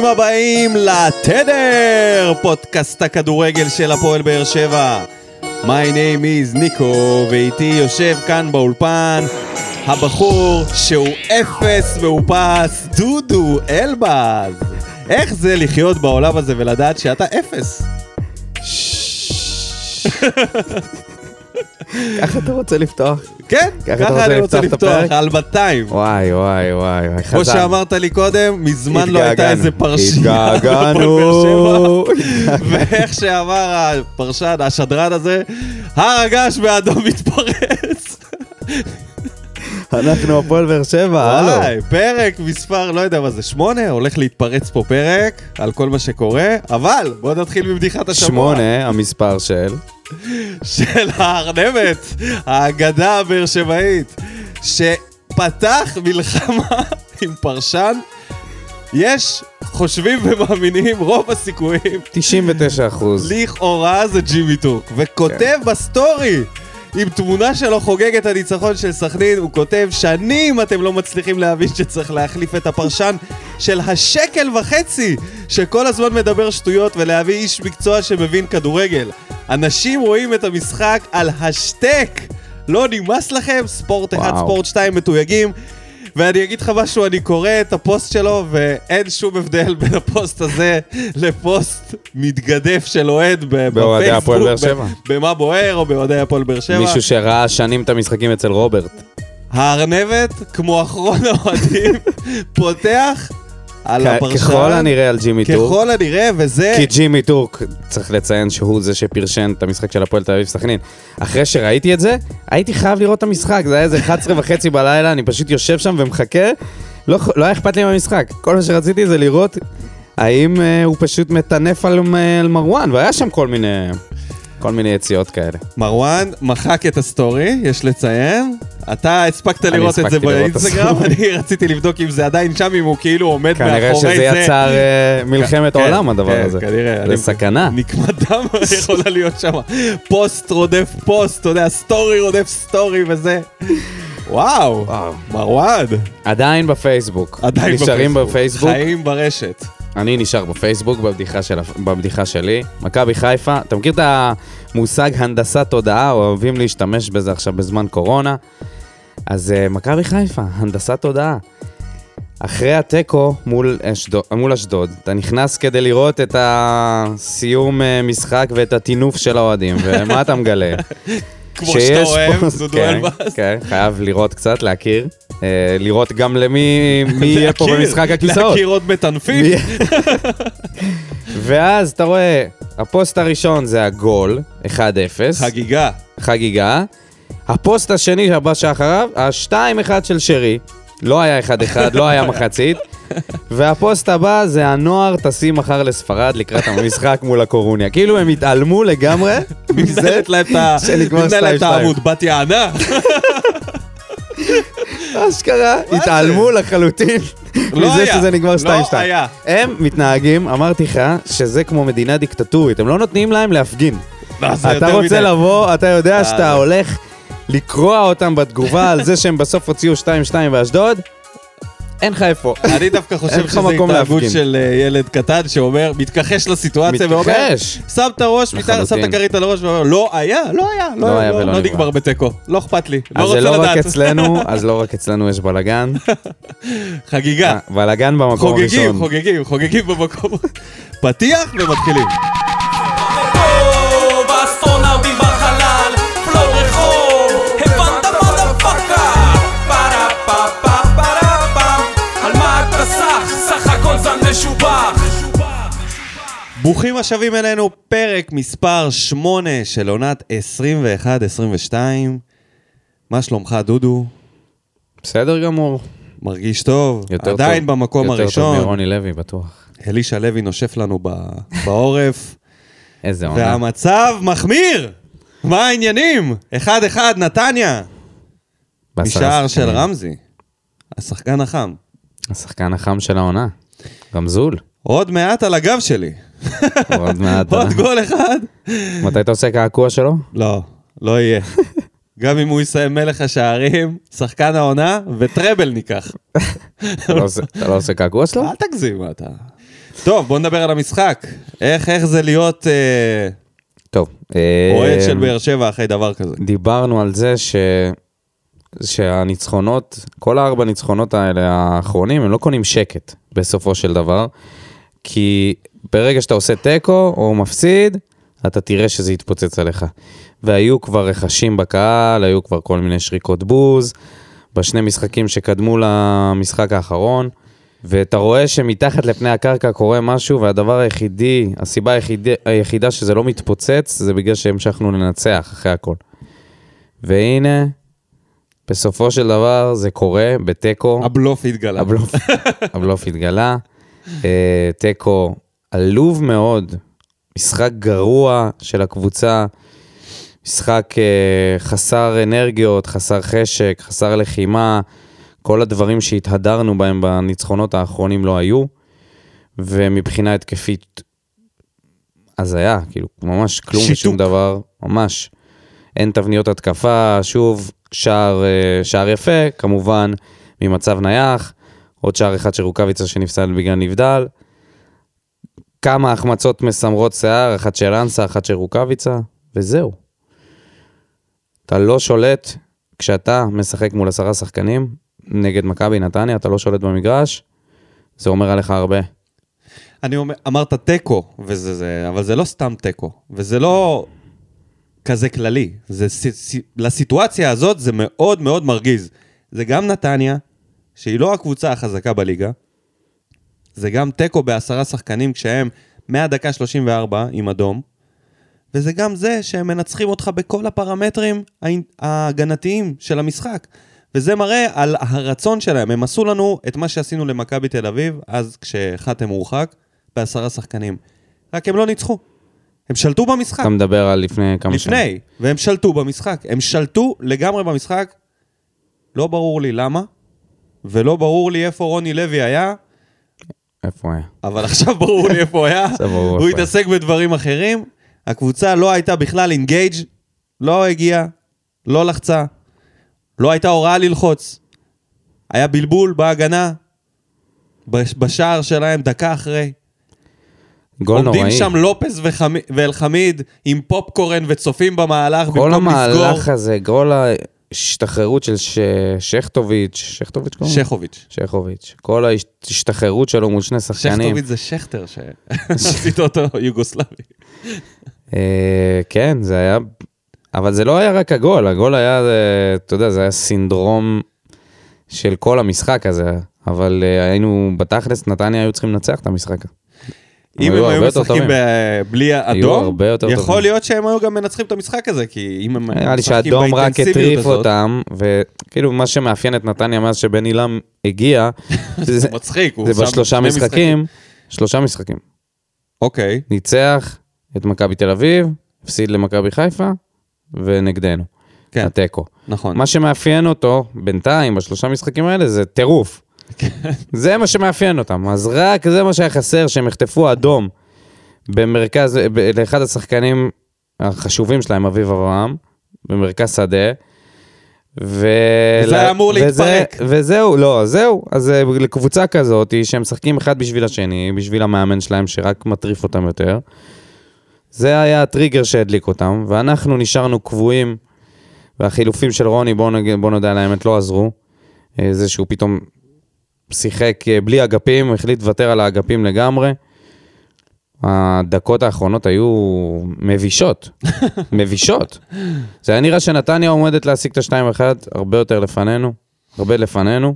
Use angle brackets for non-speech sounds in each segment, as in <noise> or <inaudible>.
ברוכים הבאים לתדר, פודקאסט הכדורגל של הפועל באר שבע. My name is ניקו, ואיתי יושב כאן באולפן הבחור שהוא אפס מאופס, דודו אלבז. איך זה לחיות בעולם הזה ולדעת שאתה אפס? <laughs> ככה אתה רוצה לפתוח? כן, ככה אני רוצה לפתוח? על 200. וואי, וואי, וואי, וואי, כמו חזק. שאמרת לי קודם, מזמן לא הייתה. איזה פרשייה. <laughs> התגעגענו. ואיך שאמר הפרשן, השדרן הזה, הר הגעש באדום מתפרץ. אנחנו הפועל באר שבע, הלו. וואי, פרק מספר, לא יודע מה זה, שמונה, הולך להתפרץ פה פרק על כל מה שקורה, אבל בוא נתחיל מבדיחת השבוע. שמונה, המספר של... של הארנבת, האגדה הבאר שבעית, שפתח מלחמה <laughs> עם פרשן. יש חושבים ומאמינים, רוב הסיכויים, 99 אחוז. לכאורה זה ג'ימי טורק, וכותב כן. בסטורי עם תמונה שלו חוגג את הניצחון של סכנין, הוא כותב שנים אתם לא מצליחים להבין שצריך להחליף את הפרשן של השקל וחצי, שכל הזמן מדבר שטויות ולהביא איש מקצוע שמבין כדורגל. אנשים רואים את המשחק על השטק. לא נמאס לכם? ספורט 1, וואו. ספורט 2 מתויגים. ואני אגיד לך משהו, אני קורא את הפוסט שלו, ואין שום הבדל בין הפוסט הזה לפוסט מתגדף של אוהד בפייסבוק, במה בוער או באוהדי הפועל באר שבע. מישהו שראה שנים את המשחקים אצל רוברט. הארנבת, כמו אחרון <laughs> האוהדים, פותח על הפרשן. ככל הנראה על ג'ימי טורק. ככל הנראה, וזה... כי ג'ימי טורק, צריך לציין שהוא זה שפרשן את המשחק של הפועל תל אביב סכנין. אחרי שראיתי את זה, הייתי חייב לראות את המשחק, זה היה איזה 11 וחצי בלילה, אני פשוט יושב שם ומחכה, לא, לא היה אכפת לי מהמשחק. כל מה שרציתי זה לראות האם אה, הוא פשוט מטנף על, מ- על מרואן, והיה שם כל מיני, כל מיני יציאות כאלה. מרואן מחק את הסטורי, יש לציין. אתה הספקת לראות את זה באינסטגרם. אני רציתי לבדוק אם זה עדיין שם, אם הוא כאילו עומד מאחורי כנראה זה. שזה יצר אה, מלחמת כן, העולם הדבר כן, הזה. כנראה. זה סכנה. נקמת דם <laughs> יכולה להיות שם. פוסט רודף פוסט, אתה יודע, סטורי רודף סטורי וזה. וואו. מרואן. עדיין בפייסבוק. עדיין נשארים בפייסבוק. חיים ברשת. אני נשאר בפייסבוק בבדיחה, של, בבדיחה שלי. מכבי חיפה, אתה מכיר את המושג הנדסת תודעה, אוהבים להשתמש בזה עכשיו בזמן קורונה? אז אה, מכבי חיפה, הנדסת תודעה. אחרי התיקו מול, אשדוד- מול אשדוד, אתה נכנס כדי לראות את הסיום אה, משחק ואת הטינוף של האוהדים, ומה אתה מגלה? <laughs> כמו שאתה אוהב, דודו כן, אלבאס. כן, חייב לראות קצת, להכיר. אה, לראות גם למי מי יהיה פה במשחק הכיסאות. להכיר עוד מטנפים. <laughs> ואז אתה רואה, הפוסט הראשון זה הגול, 1-0, חגיגה. חגיגה. הפוסט השני הבא שאחריו, ה-2-1 של שרי, לא היה 1-1, לא היה מחצית. <laughs> והפוסט הבא זה הנוער טסים מחר לספרד לקראת המשחק מול לה קורוניה. כאילו הם התעלמו לגמרי <laughs> מזה שנגמר נבנה להם את 2-2. העמוד, בת יענה. אשכרה, התעלמו לחלוטין לא מזה שזה נגמר 2-2. לא היה. הם מתנהגים, אמרתי לך, שזה כמו מדינה דיקטטורית, הם לא נותנים להם להפגין. לא, אתה רוצה. לבוא, אתה יודע אה, שאתה זה- הולך לקרוע אותם בתגובה על זה שהם בסוף הוציאו 2-2 באשדוד, אין לך איפה. <laughs> אני דווקא חושב שזה התנהגות. של אה, ילד קטן שאומר, מתכחש לסיטואציה ואומר. שם את הראש, שם את. הכרית על הראש ואומר, לא היה, לא היה, לא לא היה לא- לא נגמר." בתיקו, לא אכפת לי, לא אז זה רוצה לא רק לדעת. אצלנו, <laughs> אז לא רק אצלנו יש בלאגן. <laughs> חגיגה. בלאגן במקום חוגגים, הראשון. חוגגים, חוגגים במקום. פתיח ומתחילים. ברוכים השבים אלינו, פרק מספר 8 של עונת 21-22. מה שלומך, דודו? בסדר גמור. מרגיש טוב? יותר עדיין טוב. במקום יותר טוב הראשון. מרוני לוי, בטוח. אלישע לוי נושף לנו ב- בעורף, איזה עונה. והמצב מחמיר! מה העניינים? 1-1 נתניה, משער של. רמזי, השחקן החם. השחקן החם של העונה. רמזול. עוד מעט על הגב שלי. עוד מעט. עוד גול אחד? מתי אתה עושה קעקוע שלו? לא, לא יהיה. גם אם הוא יסיים מלך השערים, שחקן העונה, וטראבל ניקח. אתה לא עושה- לא קעקוע שלו? אל תגזים, אתה... טוב, בוא נדבר על המשחק. איך, איך זה להיות אה, טוב. אה, אוהד של באר שבע אחרי דבר כזה? דיברנו על זה ש... שהניצחונות, כל הארבע ניצחונות האלה האחרונים, הם לא קונים שקט בסופו של דבר, כי ברגע שאתה עושה תיקו או מפסיד, אתה תראה שזה יתפוצץ עליך. והיו כבר רכשים בקהל, היו כבר כל מיני שריקות בוז, בשני משחקים שקדמו למשחק האחרון, ואתה רואה שמתחת לפני הקרקע קורה משהו, והדבר היחידי, הסיבה היחידי, היחידה שזה לא מתפוצץ, זה בגלל שהמשכנו לנצח אחרי הכל. והנה, בסופו של דבר זה קורה בתיקו. הבלוף התגלה. הבלוף, הבלוף התגלה. אה, תיקו עלוב מאוד, משחק גרוע של הקבוצה, משחק אה, חסר אנרגיות, חסר חשק, חסר לחימה, כל הדברים שהתהדרנו בהם בניצחונות האחרונים לא היו, ומבחינה התקפית, הזיה, כאילו, ממש כלום שיתוק. ושום דבר, ממש. אין תבניות התקפה, שוב, שער, אה, שער יפה, כמובן, ממצב נייח, עוד שער אחד של רוקאביצה שנפסל בגלל נבדל. כמה החמצות מסמרות שיער, אחת של אנסה, אחת של רוקאביצה, וזהו. אתה לא שולט, כשאתה משחק מול עשרה שחקנים, נגד מכבי נתניה, אתה לא שולט במגרש, זה אומר עליך הרבה. אני אומר, אמרת תיקו, אבל זה לא סתם תיקו, וזה לא כזה כללי. זה, לסיטואציה הזאת זה מאוד מאוד מרגיז. זה גם נתניה, שהיא לא הקבוצה החזקה בליגה, זה גם תיקו בעשרה שחקנים כשהם מהדקה 34 עם אדום, וזה גם זה שהם מנצחים אותך בכל הפרמטרים ההג- ההגנתיים של המשחק. וזה מראה על הרצון שלהם. הם עשו לנו את מה שעשינו למכבי תל אביב, אז כשחתם הורחק, בעשרה שחקנים. רק הם לא ניצחו. הם שלטו במשחק. אתה מדבר על לפני כמה שנים. לפני, והם שלטו במשחק. הם שלטו לגמרי במשחק. לא ברור לי למה, ולא ברור לי איפה רוני לוי היה, איפה הוא היה? אבל עכשיו ברור לי איפה הוא היה. הוא. התעסק בדברים אחרים. הקבוצה לא הייתה בכלל אינגייג', לא הגיעה, לא לחצה, לא הייתה הוראה ללחוץ. היה בלבול בהגנה, בש- בשער שלהם דקה אחרי. גול עומדים נוראי. שם לופס וחמי- ואלחמיד עם פופקורן וצופים במהלך כל במקום לסגור. המהלך הזה, כל ההשתחררות של ש... שכטוביץ', שכטוביץ' קוראים? שכוביץ'. שכטוביץ'. כל ההשתחררות שלו מול שני שחקנים. שכטוביץ' זה שכטר שעשית אותו יוגוסלבי. אה, כן, זה היה... אבל זה לא היה רק הגול, הגול היה, אה, אתה יודע, זה היה סינדרום של כל המשחק הזה. אבל אה, היינו, בתכלס, נתניה היו צריכים לנצח את המשחק. אם הם היו משחקים בלי יותר יכול. להיות שהם היו גם מנצחים את המשחק הזה, כי אם הם נראה לי משחקים שהאדום רק באינטנסיביות הטריף הזאת, אותם, וכאילו מה שמאפיין את נתניה מאז שבן אילם הגיע, <laughs> זה מצחיק, זה בשלושה משחקים, שלושה משחקים. אוקיי, ניצח את מכבי תל אביב, הפסיד למכבי חיפה, ונגדנו. כן, התיקו. נכון. מה שמאפיין אותו, בינתיים, בשלושה משחקים האלה, זה טירוף. זה מה שמאפיין אותם. אז רק זה מה שהיה חסר, שהם יחטפו אדום במרכז, ב- לאחד השחקנים החשובים שלהם, אביב אברהם, במרכז שדה. ו... וזה היה אמור וזה- להתפרק. וזהו, לא, זהו. אז אה, לקבוצה כזאת, שהם משחקים אחד בשביל השני, בשביל המאמן שלהם, שרק מטריף אותם יותר. זה היה הטריגר שהדליק אותם, ואנחנו נשארנו קבועים, והחילופים של רוני, בואו בואו נודה על האמת, לא עזרו. אה, זה שהוא פתאום שיחק אה, בלי אגפים, החליט לוותר על האגפים לגמרי. הדקות האחרונות היו מבישות, <laughs> מבישות. זה היה נראה שנתניה עומדת להשיג את ה-2-1 הרבה יותר לפנינו, הרבה לפנינו.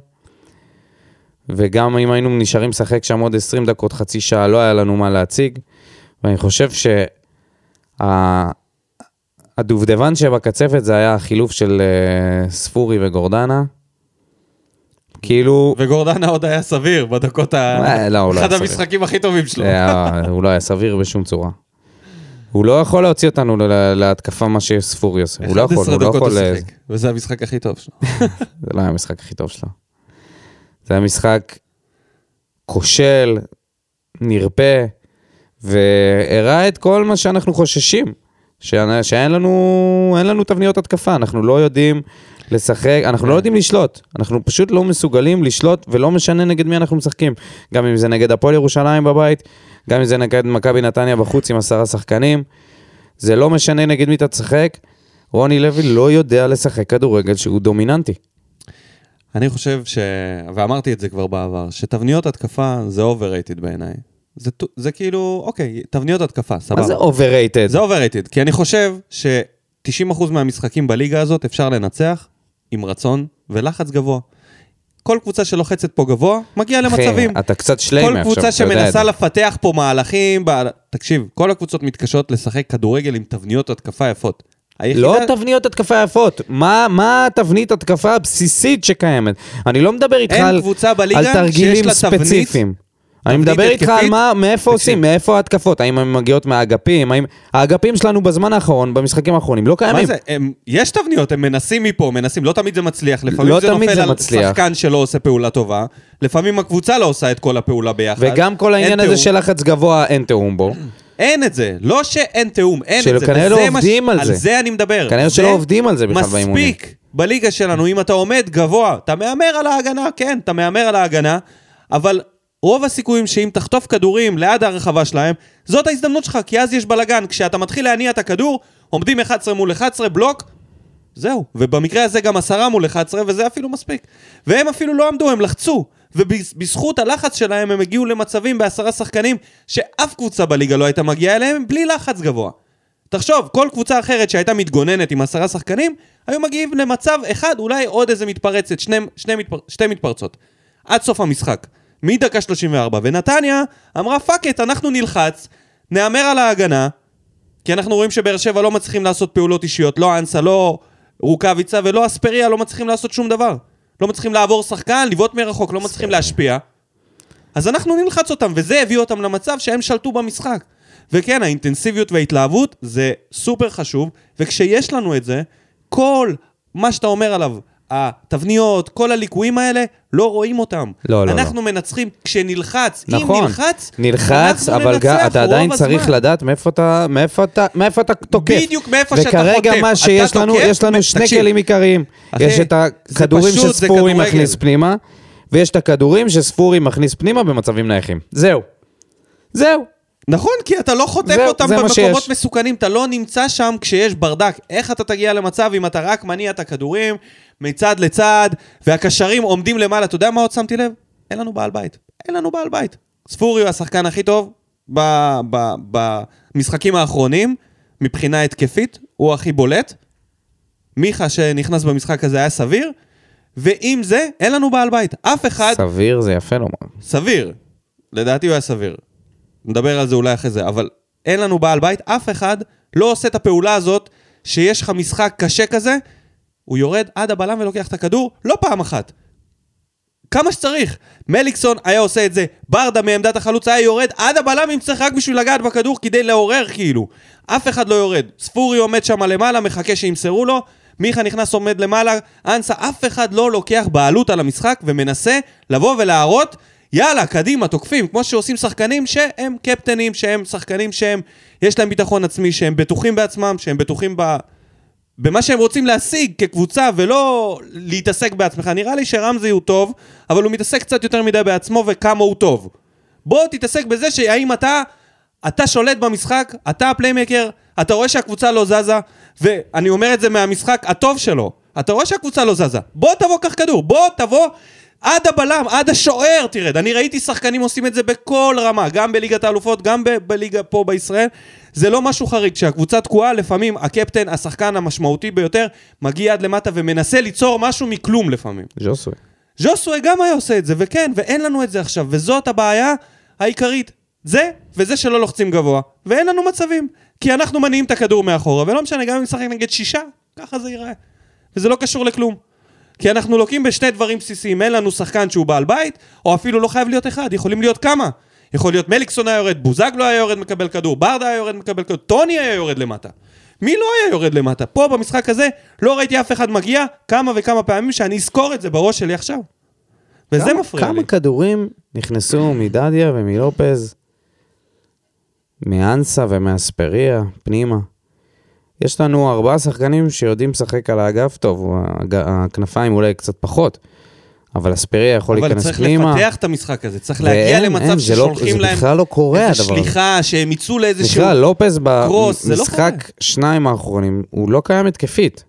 וגם אם היינו נשארים לשחק שם עוד 20 דקות, חצי שעה, לא היה לנו מה להציג. ואני חושב שהדובדבן שבקצפת זה היה החילוף של אה, ספורי וגורדנה. כאילו, וגורדנה עוד היה סביר בדקות ה... אה, לא, הוא לא אחד היה סביר. המשחקים הכי טובים שלו. אה, הוא לא היה סביר בשום צורה. הוא לא יכול להוציא אותנו להתקפה מה שספורי עושה. הוא לא יכול, 11 הוא לא דקות יכול... הוא שיחק, וזה המשחק הכי טוב שלו. <laughs> זה לא היה המשחק הכי טוב שלו. זה היה משחק כושל, נרפה, והראה את כל מה שאנחנו חוששים. שאין לנו, לנו תבניות התקפה, אנחנו לא יודעים לשחק, אנחנו לא יודעים לשלוט, אנחנו פשוט לא מסוגלים לשלוט, ולא משנה נגד מי אנחנו משחקים. גם אם זה נגד הפועל ירושלים בבית, גם אם זה נגד מכבי נתניה בחוץ עם עשרה שחקנים, זה לא משנה נגד מי אתה תשחק, רוני לוי לא יודע לשחק כדורגל שהוא דומיננטי. אני חושב ש... ואמרתי את זה כבר בעבר, שתבניות התקפה זה overrated בעיניי. זה, זה כאילו, אוקיי, תבניות התקפה, סבבה. מה זה overrated? זה overrated, כי אני חושב ש-90% מהמשחקים בליגה הזאת אפשר לנצח עם רצון ולחץ גבוה. כל קבוצה שלוחצת פה גבוה, מגיעה למצבים. אחי, אתה קצת שליימה כל עכשיו, קבוצה אתה יודע את שמנסה זה. לפתח פה מהלכים, ב... תקשיב, כל הקבוצות מתקשות לשחק כדורגל עם תבניות התקפה יפות. היחידה- לא תבניות התקפה יפות, מה, מה התבנית התקפה הבסיסית שקיימת? אני לא מדבר איתך על, קבוצה על תרגילים ספציפיים. אני מדבר איתך על. מה, מאיפה. עושים, מאיפה ההתקפות, האם הן מגיעות מהאגפים, האם... האגפים שלנו בזמן האחרון, במשחקים האחרונים, לא קיימים. מה זה? הם, יש תבניות, הם מנסים מפה, מנסים, לא תמיד זה מצליח. לפעמים לא זה נופל זה על מצליח. שחקן שלא עושה פעולה טובה, לפעמים הקבוצה לא עושה את כל הפעולה ביחד. וגם כל העניין הזה. של לחץ גבוה, אין תיאום בו. אין את זה, לא שאין תיאום, אין את זה. שכנראה לא עובדים על זה. על זה אני מדבר. כנראה שלא עובדים על זה בכלל באימונים. מספיק בליגה שלנו, אם אתה עומד גבוה, אתה מהמר על ההגנה, כן, אתה מהמר על ההגנה, אבל רוב הסיכויים שאם תחטוף כדורים ליד הרחבה שלהם, זאת ההזדמנות שלך, כי אז יש בלאגן. כשאתה מתחיל להניע את הכדור, עומדים 11 מול 11, בלוק, זהו. ובמקרה הזה גם 10 מול 11, וזה אפילו מספיק. והם אפילו לא עמדו, הם לחצו. ובזכות הלחץ שלהם הם הגיעו למצבים בעשרה שחקנים שאף קבוצה בליגה לא הייתה מגיעה אליהם בלי לחץ גבוה. תחשוב, כל קבוצה אחרת שהייתה מתגוננת עם עשרה שחקנים, היו מגיעים למצב אחד, אולי עוד איזה מתפרצת, שני, שני מתפר, שתי מתפרצות. עד סוף המשחק. מדקה 34. ונתניה אמרה, fuck it, אנחנו נלחץ, נהמר על ההגנה, כי אנחנו רואים שבאר שבע לא מצליחים לעשות פעולות אישיות, לא אנסה, לא רוקאביצה ולא אספריה לא מצליחים לעשות שום דבר. לא מצליחים לעבור שחקן, לבעוט מרחוק, לא מצליחים להשפיע. אז אנחנו נלחץ אותם, וזה הביא אותם למצב שהם שלטו במשחק. וכן, האינטנסיביות וההתלהבות זה סופר חשוב, וכשיש לנו את זה, כל מה שאתה אומר עליו, התבניות, כל הליקויים האלה, לא רואים אותם. לא, לא, אנחנו מנצחים כשנלחץ. אם נכון, נלחץ, נלחץ, אנחנו אבל גם אתה עדיין רוב צריך הזמן. לדעת מאיפה אתה, מאיפה אתה, מאיפה אתה תוקף. בדיוק מאיפה שאתה וכרגע חוטף. מה אתה שיש לנו, תוקף, יש לנו שני תקשיב. כלים עיקריים. אחי, יש את הכדורים שספורי. מכניס פנימה, ויש את הכדורים שספורי מכניס פנימה במצבים נייחים. זהו. זהו. נכון, כי אתה לא חוטף זהו, אותם זה במקומות. מסוכנים, אתה לא נמצא שם כשיש ברדק. איך אתה תגיע למצב אם אתה רק מניע את הכדורים מצד לצד, והקשרים עומדים למעלה? אתה יודע מה עוד שמתי לב? אין לנו בעל בית. אין לנו בעל בית. ספורי הוא השחקן הכי טוב ב- ב- במשחקים האחרונים, מבחינה התקפית, הוא הכי בולט. מיכה שנכנס במשחק הזה היה סביר, ועם זה, אין לנו בעל בית. אף אחד סביר זה יפה לומר. סביר. לדעתי הוא היה סביר. נדבר על זה אולי אחרי זה, אבל אין לנו בעל בית, אף אחד לא עושה את הפעולה הזאת שיש לך משחק קשה כזה, הוא יורד עד הבלם ולוקח את הכדור, לא פעם אחת. כמה שצריך. מליקסון היה עושה את זה, ברדה מעמדת החלוץ היה יורד עד הבלם אם צריך רק בשביל לגעת בכדור כדי לעורר כאילו. אף אחד לא יורד. ספורי עומד שם למעלה, מחכה שימסרו לו, מיכה נכנס עומד למעלה, אנסה, אף אחד לא לוקח בעלות על המשחק ומנסה לבוא ולהראות, יאללה, קדימה, תוקפים, כמו שעושים שחקנים שהם קפטנים, שהם שחקנים שהם, יש להם ביטחון עצמי, שהם בטוחים בעצמם, שהם בטוחים ב... במה שהם רוצים להשיג כקבוצה, ולא להתעסק בעצמך. נראה לי שרמזי הוא טוב, אבל הוא מתעסק קצת יותר מדי בעצמו וכמה הוא טוב. בוא תתעסק בזה שהאם אתה, אתה שולט במשחק, אתה הפליימקר, אתה רואה שהקבוצה לא זזה, ואני אומר את זה מהמשחק הטוב שלו. אתה רואה שהקבוצה לא זזה. בוא תבוא, קח כדור, בוא תבוא עד הבלם, עד השוער תרד. אני ראיתי שחקנים עושים את זה בכל רמה, גם בליגת האלופות, גם ב- בליגה פה בישראל. זה לא משהו חריג, כשהקבוצה תקועה, לפעמים הקפטן, השחקן המשמעותי ביותר, מגיע עד למטה ומנסה ליצור משהו מכלום לפעמים. ז'וסוי. ז'וסווה גם היה עושה את זה, וכן, ואין לנו את זה עכשיו, וזאת הבעיה העיקרית. זה, וזה שלא לוחצים גבוה, ואין לנו מצבים. כי אנחנו מניעים את הכדור מאחורה, ולא משנה, גם אם נשחק נגד שישה, ככה זה ייראה. וזה לא קשור לכלום. כי אנחנו לוקים בשני דברים בסיסיים, אין לנו שחקן שהוא בעל בית, או אפילו לא חייב להיות אחד, יכולים להיות כמה. יכול להיות מליקסון היה יורד, בוזגלו היה יורד מקבל כדור, ברדה היה יורד מקבל כדור, טוני היה יורד למטה. מי לא היה יורד למטה? פה במשחק הזה לא ראיתי אף אחד מגיע כמה וכמה פעמים שאני אזכור את זה בראש שלי עכשיו. וזה כמה- מפריע לי. כמה כדורים נכנסו מדדיה ומלופז, מאנסה ומאספריה, פנימה. יש לנו ארבעה שחקנים שיודעים לשחק על האגף טוב, הכנפיים אולי קצת פחות, אבל אספריה יכול אבל להיכנס צריך פנימה. לפתח את המשחק הזה, צריך ואין, להגיע אין, למצב זה לא- ששולחים זה להם בכלל לא קורה הדבר הזה. שליחה, שהם יצאו לאיזשהו... בכלל, לופז זה לא במשחק שניים האחרונים, הוא לא קיים התקפית.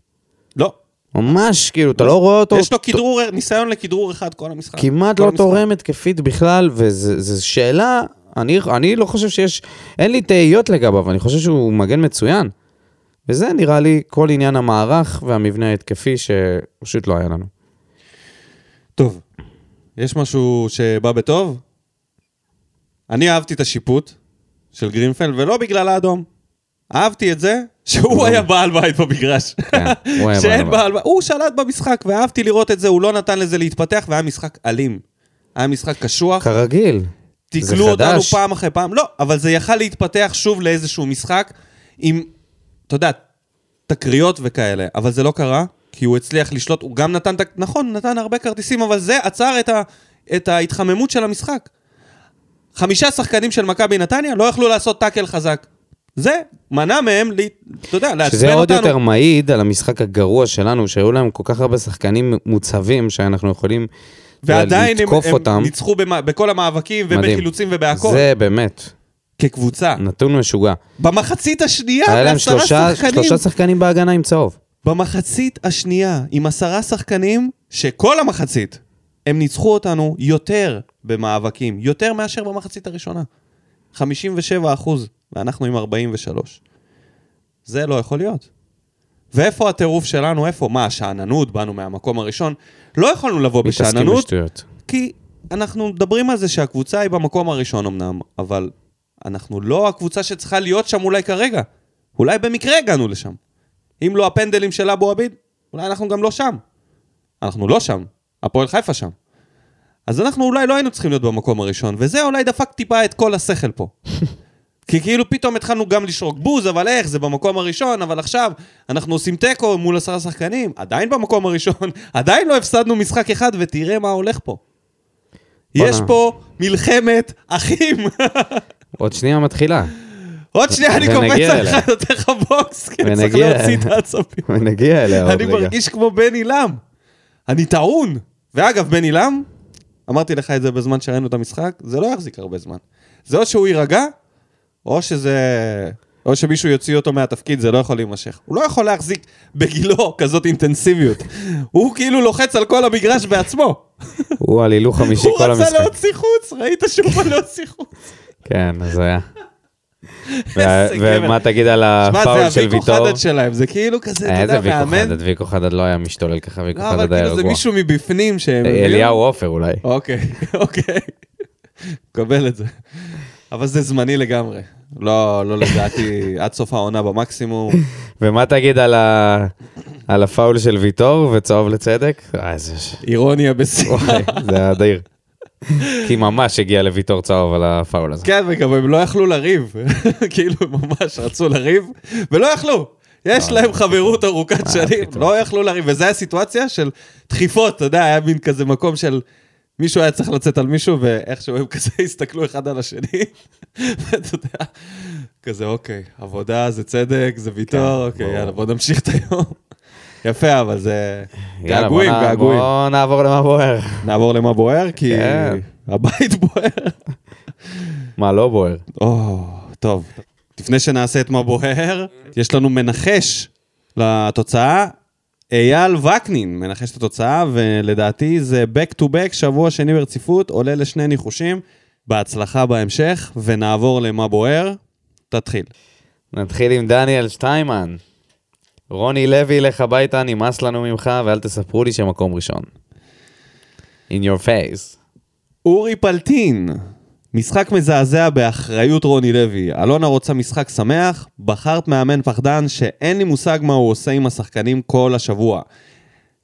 לא. ממש, כאילו, אתה לא רואה אותו... יש לו כדרור, ניסיון לכדרור אחד כל המשחק. כמעט כל לא. תורם התקפית בכלל, וזו שאלה, אני, אני לא חושב שיש, אין לי תהיות לגביו, אני חושב שהוא מגן מצוין. וזה נראה לי כל עניין המערך והמבנה ההתקפי שפשוט לא היה לנו. טוב, יש משהו שבא בטוב? אני אהבתי את השיפוט של גרינפלד, ולא בגלל האדום. אהבתי את זה שהוא היה בעל בית במגרש. כן, הוא היה בעל <laughs> בית. בעל. הוא שלט במשחק, ואהבתי לראות את זה, הוא לא נתן לזה להתפתח, והיה משחק אלים. היה משחק קשוח. כרגיל. תקלו אותנו. פעם אחרי פעם. לא, אבל זה יכל להתפתח שוב לאיזשהו משחק עם, אתה יודע, תקריות וכאלה, אבל זה לא קרה, כי הוא הצליח לשלוט, הוא גם נתן, נכון, נתן הרבה כרטיסים, אבל זה עצר את, ה, את ההתחממות של המשחק. חמישה שחקנים של מכבי נתניה לא יכלו לעשות טאקל חזק. זה מנע מהם, ל- אתה יודע, לעצבן שזה עוד אותנו. יותר מעיד על המשחק הגרוע שלנו, שהיו להם כל כך הרבה שחקנים מוצבים, שאנחנו יכולים ועדיין הם, לתקוף הם אותם. ניצחו במה, בכל המאבקים מדהים. ובחילוצים ובהכל, זה באמת, כקבוצה. נתון משוגע. במחצית השנייה, היה להם שלושה שחקנים. שלושה שחקנים בהגנה עם צהוב. במחצית השנייה, עם עשרה שחקנים, שכל המחצית, הם ניצחו אותנו יותר במאבקים, יותר מאשר במחצית הראשונה. 57 אחוז, ואנחנו עם 43. זה לא יכול להיות. ואיפה הטירוף שלנו? איפה? מה, השאננות? באנו מהמקום הראשון? לא יכולנו לבוא בשאננות. כי אנחנו מדברים על זה שהקבוצה היא במקום הראשון אמנם, אבל אנחנו לא הקבוצה שצריכה להיות שם אולי כרגע. אולי במקרה הגענו לשם. אם לא הפנדלים של אבו עביד, אולי אנחנו גם לא שם. אנחנו לא שם, הפועל חיפה שם. אז אנחנו אולי לא היינו צריכים להיות במקום הראשון, וזה אולי דפק טיפה את כל השכל פה. <laughs> כי כאילו פתאום התחלנו גם לשרוק בוז, אבל איך, זה במקום הראשון, אבל עכשיו אנחנו עושים תיקו מול עשרה שחקנים, עדיין במקום הראשון, <laughs> עדיין לא הפסדנו משחק אחד, ותראה מה הולך פה. יש פה מלחמת אחים. <laughs> עוד שנייה מתחילה, עוד שנייה אני קופץ. עליך, נותן לך בוקס, כי אני צריך להוציא את. העצבים. ונגיע אליה עוד אני רגע. מרגיש כמו בני לם. אני טעון. ואגב, בני לם, אמרתי לך את זה בזמן שראינו את המשחק, זה לא יחזיק הרבה זמן. זה או שהוא יירגע, או שזה... או שמישהו יוציא אותו מהתפקיד, זה לא יכול להימשך. הוא לא יכול להחזיק בגילו כזאת אינטנסיביות. הוא כאילו לוחץ על כל המגרש בעצמו. הוא על הילוך חמישי הוא כל רצה המשחק. להוציא חוץ, ראית שהוא בא להוציא חוץ. כן, אז היה. <laughs> ומה תגיד על שמע, הפאול זה של הוויקו ויטור? חדד שלהם, זה כאילו כזה, אתה יודע, איזה ויקו מאמן. חדד? ויקו חדד לא היה משתולל ככה, ויקו לא, אבל חדד היה כאילו זה רגוע. מישהו מבפנים שהם... הביאו. אליהו עופר אולי. אוקיי, <laughs> אוקיי. קבל את זה. אבל זה זמני לגמרי. לא, לא לדעתי, <laughs> עד סוף העונה במקסימום. ומה תגיד על ה- על הפאול של ויטור וצהוב לצדק? אה, איזה... ש- אירוניה. וואי, זה אדיר. כי ממש הגיע לוויטור צהוב על הפאול הזה. כן, וגם הם לא יכלו לריב. <laughs> כאילו, הם ממש רצו לריב, ולא יכלו. יש להם חברות ארוכת שנים. לא יכלו לריב, וזו הסיטואציה של דחיפות, אתה יודע, היה מין כזה מקום של... מישהו היה צריך לצאת על מישהו, ואיכשהו הם <laughs> כזה הסתכלו אחד על השני, <laughs> ואתה יודע, כזה, אוקיי, עבודה זה צדק, זה ויתור, כן, אוקיי. יאללה, בוא נמשיך את היום. יפה, אבל זה... געגועים, געגועים. בוא נעבור למה בוער. נעבור למה בוער, כי כן. הבית <laughs> בוער. מה, לא בוער? טוב. לפני שנעשה את מה בוער, יש לנו מנחש לתוצאה. אייל וקנין מנחש את התוצאה, ולדעתי זה back to back, שבוע שני ברציפות, עולה לשני ניחושים. בהצלחה בהמשך, ונעבור למה בוער. תתחיל. נתחיל עם דניאל שטיימן. רוני לוי, לך הביתה, נמאס לנו ממך, ואל תספרו לי שמקום ראשון. In your face. אורי פלטין, משחק מזעזע באחריות רוני לוי. אלונה רוצה משחק שמח, בחרת מאמן פחדן שאין לי מושג מה הוא עושה עם השחקנים כל השבוע.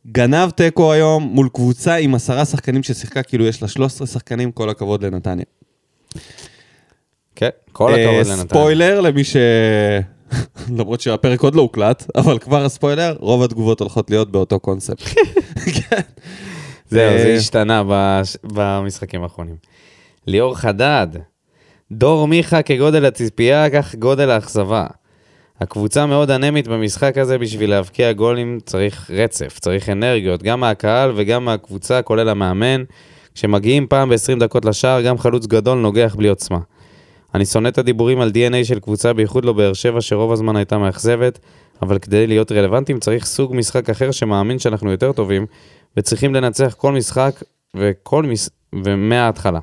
גנב תיקו היום מול קבוצה עם עשרה שחקנים ששיחקה כאילו יש לה 13 שחקנים, כל הכבוד לנתניה. כן, כל אה, הכבוד לנתניה. ספוילר למי ש... למרות שהפרק עוד לא הוקלט, אבל כבר הספוילר, רוב התגובות הולכות להיות באותו קונספט. <laughs> כן. זהו, זה אה, השתנה בש- במשחקים האחרונים. ליאור חדד, דור מיכה כגודל הציפייה, כך גודל האכזבה. הקבוצה מאוד אנמית במשחק הזה, בשביל להבקיע גולים צריך רצף, צריך אנרגיות, גם מהקהל וגם מהקבוצה, כולל המאמן. כשמגיעים פעם ב-20 דקות לשער, גם חלוץ גדול נוגח בלי עוצמה. אני שונא את הדיבורים על DNA של קבוצה, בייחוד לא באר שבע, שרוב הזמן הייתה מאכזבת, אבל כדי להיות רלוונטיים צריך סוג משחק אחר שמאמין שאנחנו יותר טובים, וצריכים לנצח כל משחק וכל מש... ומההתחלה.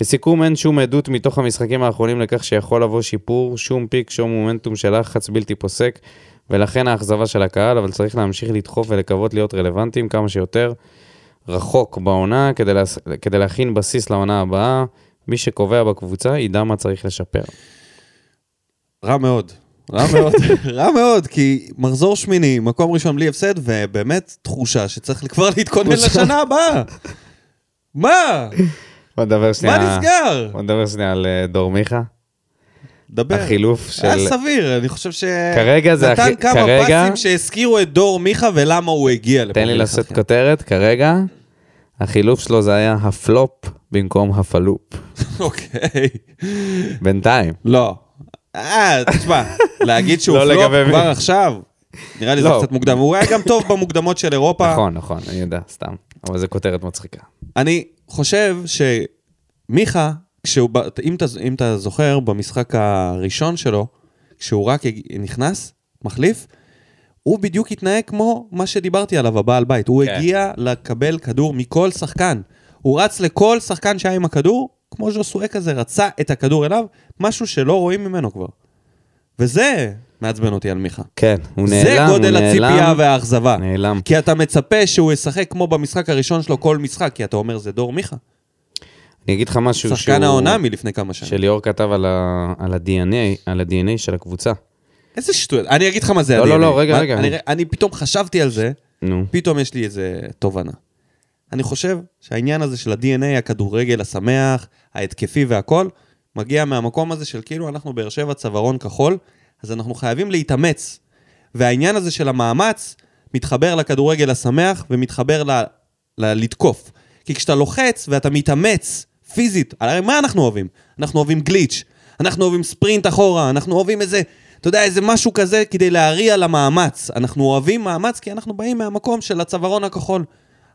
לסיכום, אין שום עדות מתוך המשחקים האחרונים לכך שיכול לבוא שיפור, שום פיק, שום מומנטום של לחץ בלתי פוסק, ולכן האכזבה של הקהל, אבל צריך להמשיך לדחוף ולקוות להיות רלוונטיים כמה שיותר רחוק בעונה, כדי, לה... כדי להכין בסיס לעונה הבאה. מי שקובע בקבוצה ידע מה צריך לשפר. רע מאוד. רע מאוד, <laughs> רע מאוד, כי מחזור שמיני, מקום ראשון בלי הפסד, ובאמת תחושה שצריך כבר להתכונן לשנה הבאה. מה? בוא נדבר שנייה... מה נסגר? בוא נדבר שנייה על אה, דור מיכה. דבר. החילוף של... היה סביר, אני חושב ש... כרגע זה נתן הכי- כמה כרגע- פסים שהזכירו את דור מיכה ולמה הוא הגיע לפה. תן לי. לשאת כותרת, כרגע החילוף שלו זה היה הפלופ במקום הפלופ. אוקיי. בינתיים. לא. אה, תשמע, להגיד שהוא לא פלופ. כבר עכשיו, נראה לי זה לא. קצת מוקדם. הוא היה גם טוב במוקדמות של אירופה. נכון, נכון, אני יודע, סתם. אבל זו כותרת מצחיקה. אני חושב שמיכה, כשהוא, אם אתה, אם אתה זוכר, במשחק הראשון שלו, כשהוא רק נכנס, מחליף, הוא בדיוק התנהג כמו מה שדיברתי עליו, הבעל בית. הוא כן. הגיע לקבל כדור מכל שחקן. הוא רץ לכל שחקן שהיה עם הכדור, כמו ז'וסואק כזה, רצה את הכדור אליו, משהו שלא רואים ממנו כבר. וזה מעצבן אותי על מיכה. כן, הוא נעלם, זה הוא גודל הציפייה נעלם. והאכזבה. נעלם. כי אתה מצפה שהוא ישחק כמו במשחק הראשון שלו כל משחק, כי אתה אומר זה דור מיכה. אני אגיד לך משהו שחקן העונה מלפני כמה שנים. שליאור כתב על ה-DNA, על ה-DNA של הקבוצה. איזה שטויות. אני אגיד לך מה זה לא, ה-DNA. לא, לא, רגע, מה- רגע. אני, אני פתאום חשבתי על זה, נו. פתאום יש לי איזה תובנה. אני חושב שהעניין הזה של ה-DNA, הכדורגל השמח, ההתקפי והכל, מגיע מהמקום הזה של כאילו אנחנו באר שבע צווארון כחול, אז אנחנו חייבים להתאמץ. והעניין הזה של המאמץ מתחבר לכדורגל השמח ומתחבר ל... ל... לתקוף. כי כשאתה לוחץ ואתה מתאמץ פיזית, הרי מה אנחנו אוהבים? אנחנו אוהבים גליץ', אנחנו אוהבים ספרינט אחורה, אנחנו אוהבים איזה, אתה יודע, איזה משהו כזה כדי להריע למאמץ. אנחנו אוהבים מאמץ כי אנחנו באים מהמקום של הצווארון הכחול.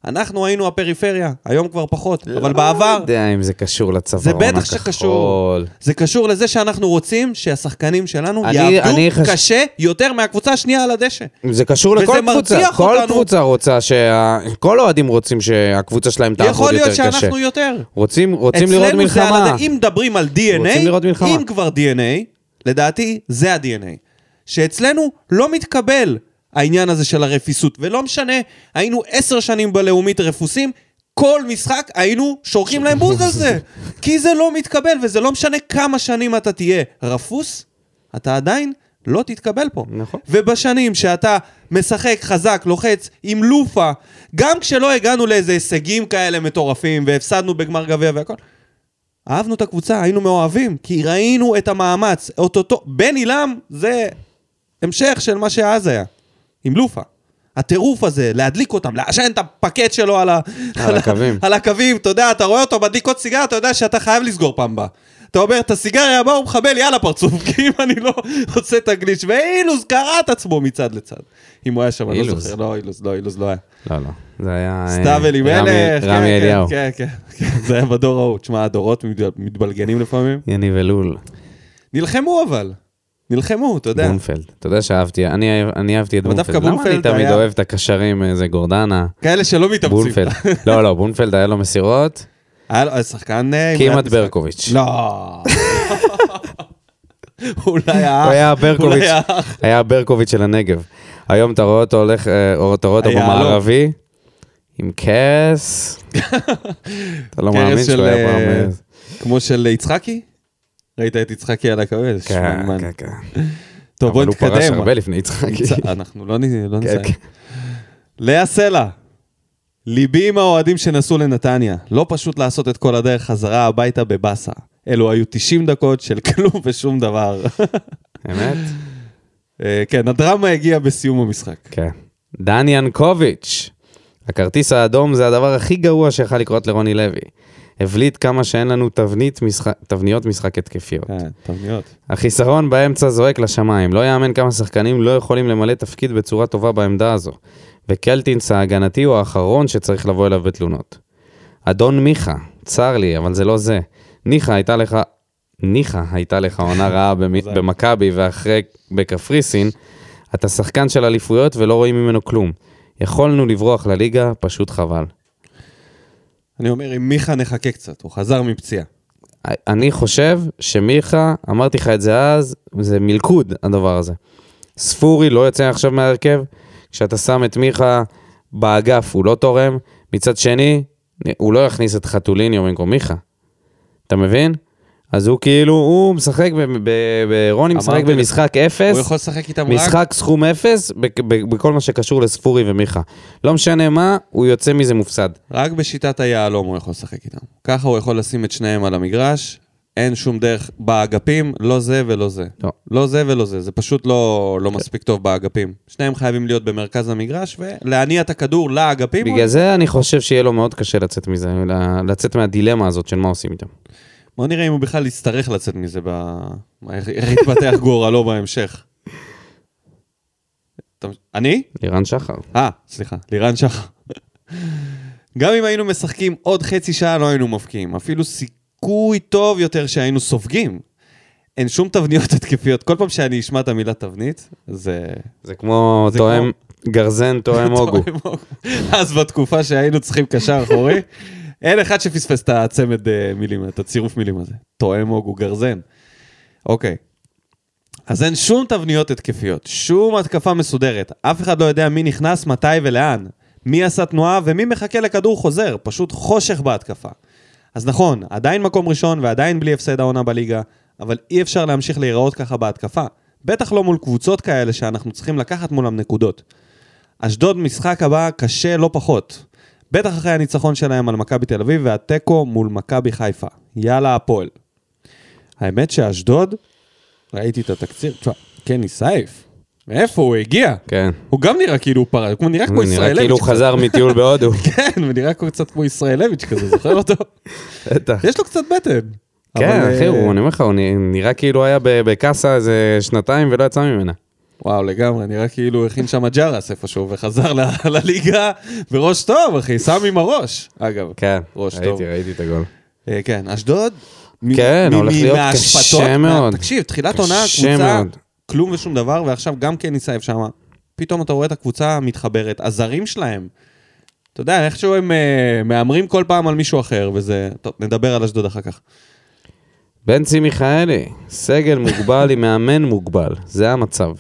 אנחנו היינו הפריפריה, היום כבר פחות, אבל בעבר... לא יודע אם זה קשור לצווארון זה הכחול. בטח שקשור. זה קשור לזה שאנחנו רוצים שהשחקנים שלנו אני- יעבדו אני חש- קשה יותר מהקבוצה השנייה על הדשא. זה קשור לכל קבוצה. כל אותנו. קבוצה רוצה שה... כל האוהדים רוצים שהקבוצה שלהם תעבוד יכול יותר להיות קשה. שאנחנו יותר. רוצים, רוצים לראות אצלנו זה על מלחמה. אם מדברים על DNA, מלחמה. אם כבר DNA, לדעתי זה ה-DNA. שאצלנו לא מתקבל העניין הזה של הרפיסות, ולא משנה, היינו עשר שנים בלאומית רפוסים, כל משחק היינו שורקים להם בוז על זה. <laughs> כי זה לא מתקבל, וזה לא משנה כמה שנים אתה תהיה רפוס, אתה עדיין לא תתקבל פה. נכון. ובשנים שאתה משחק חזק, לוחץ, עם לופה, גם כשלא הגענו לאיזה הישגים כאלה מטורפים, והפסדנו בגמר גביע והכל, אהבנו את הקבוצה, היינו מאוהבים, כי ראינו את המאמץ. אוטוטו, בן עילם זה המשך של מה שאז היה, עם לופה. הטירוף הזה, להדליק אותם, לעשן את הפקט שלו על, ה... על הקווים. <laughs> על הקווים, אתה יודע, אתה רואה אותו מדליק עוד סיגר, אתה יודע שאתה חייב לסגור פעם הבאה. אתה אומר, את הסיגריה הבאה הוא מחבל, יאללה פרצוף, <laughs> כי אם אני לא עושה את הגליץ', ואילוז קרע את עצמו מצד לצד. אם הוא היה שם, אני לא. זוכר, לא, אילוז, לא, אילוז לא היה. לא, לא. זה היה... אה, סתיו אלימלך, רמי- כן, כן, אליהו. כן, כן, כן, זה היה בדור ההוא. תשמע, הדורות מתבל- מתבלגנים לפעמים. יניב אלול. נלחמו אבל. נלחמו, אתה יודע. בונפלד. אתה יודע שאהבתי, אני אני אהבתי את דווקא בונפלד. למה אני בונפלד תמיד היה- אוהב את הקשרים, איזה גורדנה? כאלה שלא מתאמצים. בונפלד. לא, לא, בונפלד היה לו מסירות. היה לו שחקן... אה, כמעט משחק. ברקוביץ'. לא. אולי האח. הוא היה ברקוביץ'. היה ברקוביץ' של הנגב. היום אתה רואה אותו הולך, אה, אתה רואה אותו במערבי, עם כס. אתה לא מאמין שהוא. היה פעם... אה, אה, כמו של יצחקי? ראית את יצחקי על הכבד? כן. כן, כן. טוב, בוא אבל הוא פרש נתקדם. הרבה לפני יצחקי. <laughs> אנחנו לא לא נסיים. כן. לאה סלע, ליבי עם האוהדים שנסעו לנתניה. לא פשוט לעשות את כל הדרך חזרה הביתה בבאסה. אלו היו 90 דקות של <laughs> כלום ושום דבר. אמת? אה, כן, הדרמה הגיעה בסיום המשחק. כן. דן ינקוביץ', הכרטיס האדום זה הדבר הכי גרוע שיכול לקרות לרוני לוי. הבליט כמה שאין לנו תבנית משחק, תבניות משחק התקפיות. כן, תבניות. החיסרון באמצע זועק לשמיים, לא יאמן כמה שחקנים לא יכולים למלא תפקיד בצורה טובה בעמדה הזו. וקלטינס ההגנתי הוא האחרון שצריך לבוא אליו בתלונות. אדון מיכה, צר לי, אבל זה לא זה. ניחא הייתה לך, ניחא הייתה לך עונה רעה <laughs> במ- במכבי ואחרי בקפריסין, אתה שחקן של אליפויות ולא רואים ממנו כלום. יכולנו לברוח לליגה, פשוט חבל. אני אומר, אם מיכה נחכה קצת, הוא חזר מפציעה. אני חושב שמיכה, אמרתי לך את זה אז, זה מלכוד הדבר הזה. ספורי לא יוצא עכשיו מההרכב, כשאתה שם את מיכה באגף הוא לא תורם, מצד שני, הוא לא יכניס את חתוליניו במקום מיכה. אתה מבין? אז הוא כאילו, הוא משחק, רוני משחק במשחק אפס, הוא יכול לשחק איתם רק... משחק סכום אפס, בכל מה שקשור לספורי ומיכה. לא משנה מה, הוא יוצא מזה מופסד. רק בשיטת היהלום הוא יכול לשחק איתם. ככה הוא יכול לשים את שניהם על המגרש, אין שום דרך באגפים, לא זה ולא זה. לא. לא זה ולא זה, זה פשוט לא, לא מספיק טוב באגפים. שניהם חייבים להיות במרכז המגרש ולהניע את הכדור לאגפים. בגלל זה אני חושב שיהיה לו מאוד קשה לצאת מזה, לצאת מהדילמה הזאת של מה עושים איתם. בוא נראה אם הוא בכלל יצטרך לצאת מזה, ב... איך יתפתח <laughs> גורלו בהמשך. אני? לירן שחר. אה, סליחה, לירן שחר. <laughs> גם אם היינו משחקים עוד חצי שעה, לא היינו מבקיעים. אפילו סיכוי טוב יותר שהיינו סופגים. אין שום תבניות <laughs> התקפיות. כל פעם שאני אשמע את המילה תבנית, זה... זה כמו זה תואם, גרזן <laughs> תואם הוגו. תואם הוגו. אז בתקופה שהיינו צריכים קשר אחורי, <laughs> אין אחד שפספס את הצמד אה, מילים, את הצירוף מילים הזה. תואם הוגו גרזן. אוקיי. אז אין שום תבניות התקפיות, שום התקפה מסודרת. אף אחד לא יודע מי נכנס, מתי ולאן. מי עשה תנועה ומי מחכה לכדור חוזר. פשוט חושך בהתקפה. אז נכון, עדיין מקום ראשון ועדיין בלי הפסד העונה בליגה, אבל אי אפשר להמשיך להיראות ככה בהתקפה. בטח לא מול קבוצות כאלה שאנחנו צריכים לקחת מולם נקודות. אשדוד משחק הבא קשה לא פחות. בטח אחרי הניצחון שלהם על מכבי תל אביב והתיקו מול מכבי חיפה. יאללה הפועל. האמת שאשדוד, ראיתי את התקציר, תשמע, קני סייף, מאיפה הוא הגיע? כן. הוא גם נראה כאילו הוא פרש, הוא נראה כמו הוא נראה ישראלביץ'. כאילו הוא. חזר מטיול <laughs> בהודו. כן, הוא נראה קצת כמו ישראלביץ' כזה, זוכר אותו? בטח. יש לו קצת בטן. כן, אחי, אה, אני אומר לך, הוא נראה כאילו היה בקאסה איזה שנתיים ולא יצא ממנה. וואו, לגמרי, נראה כאילו הוא הכין שם ג'רס איפשהו, וחזר <laughs> לליגה בראש טוב, אחי, שם עם הראש. אגב, כן. ראיתי, ראיתי את הגול. אה, כן, אשדוד. כן, הולך להיות קשה מאוד. תקשיב, תחילת עונה, קבוצה. כלום ושום דבר, ועכשיו גם כן ניסייב שם. פתאום אתה רואה את הקבוצה מתחברת, הזרים שלהם. אתה יודע, איכשהו הם אה, מהמרים כל פעם על מישהו אחר, וזה... טוב, נדבר על אשדוד אחר כך. בנצי מיכאלי, סגל מוגבל עם מאמן מוגבל, זה המצב.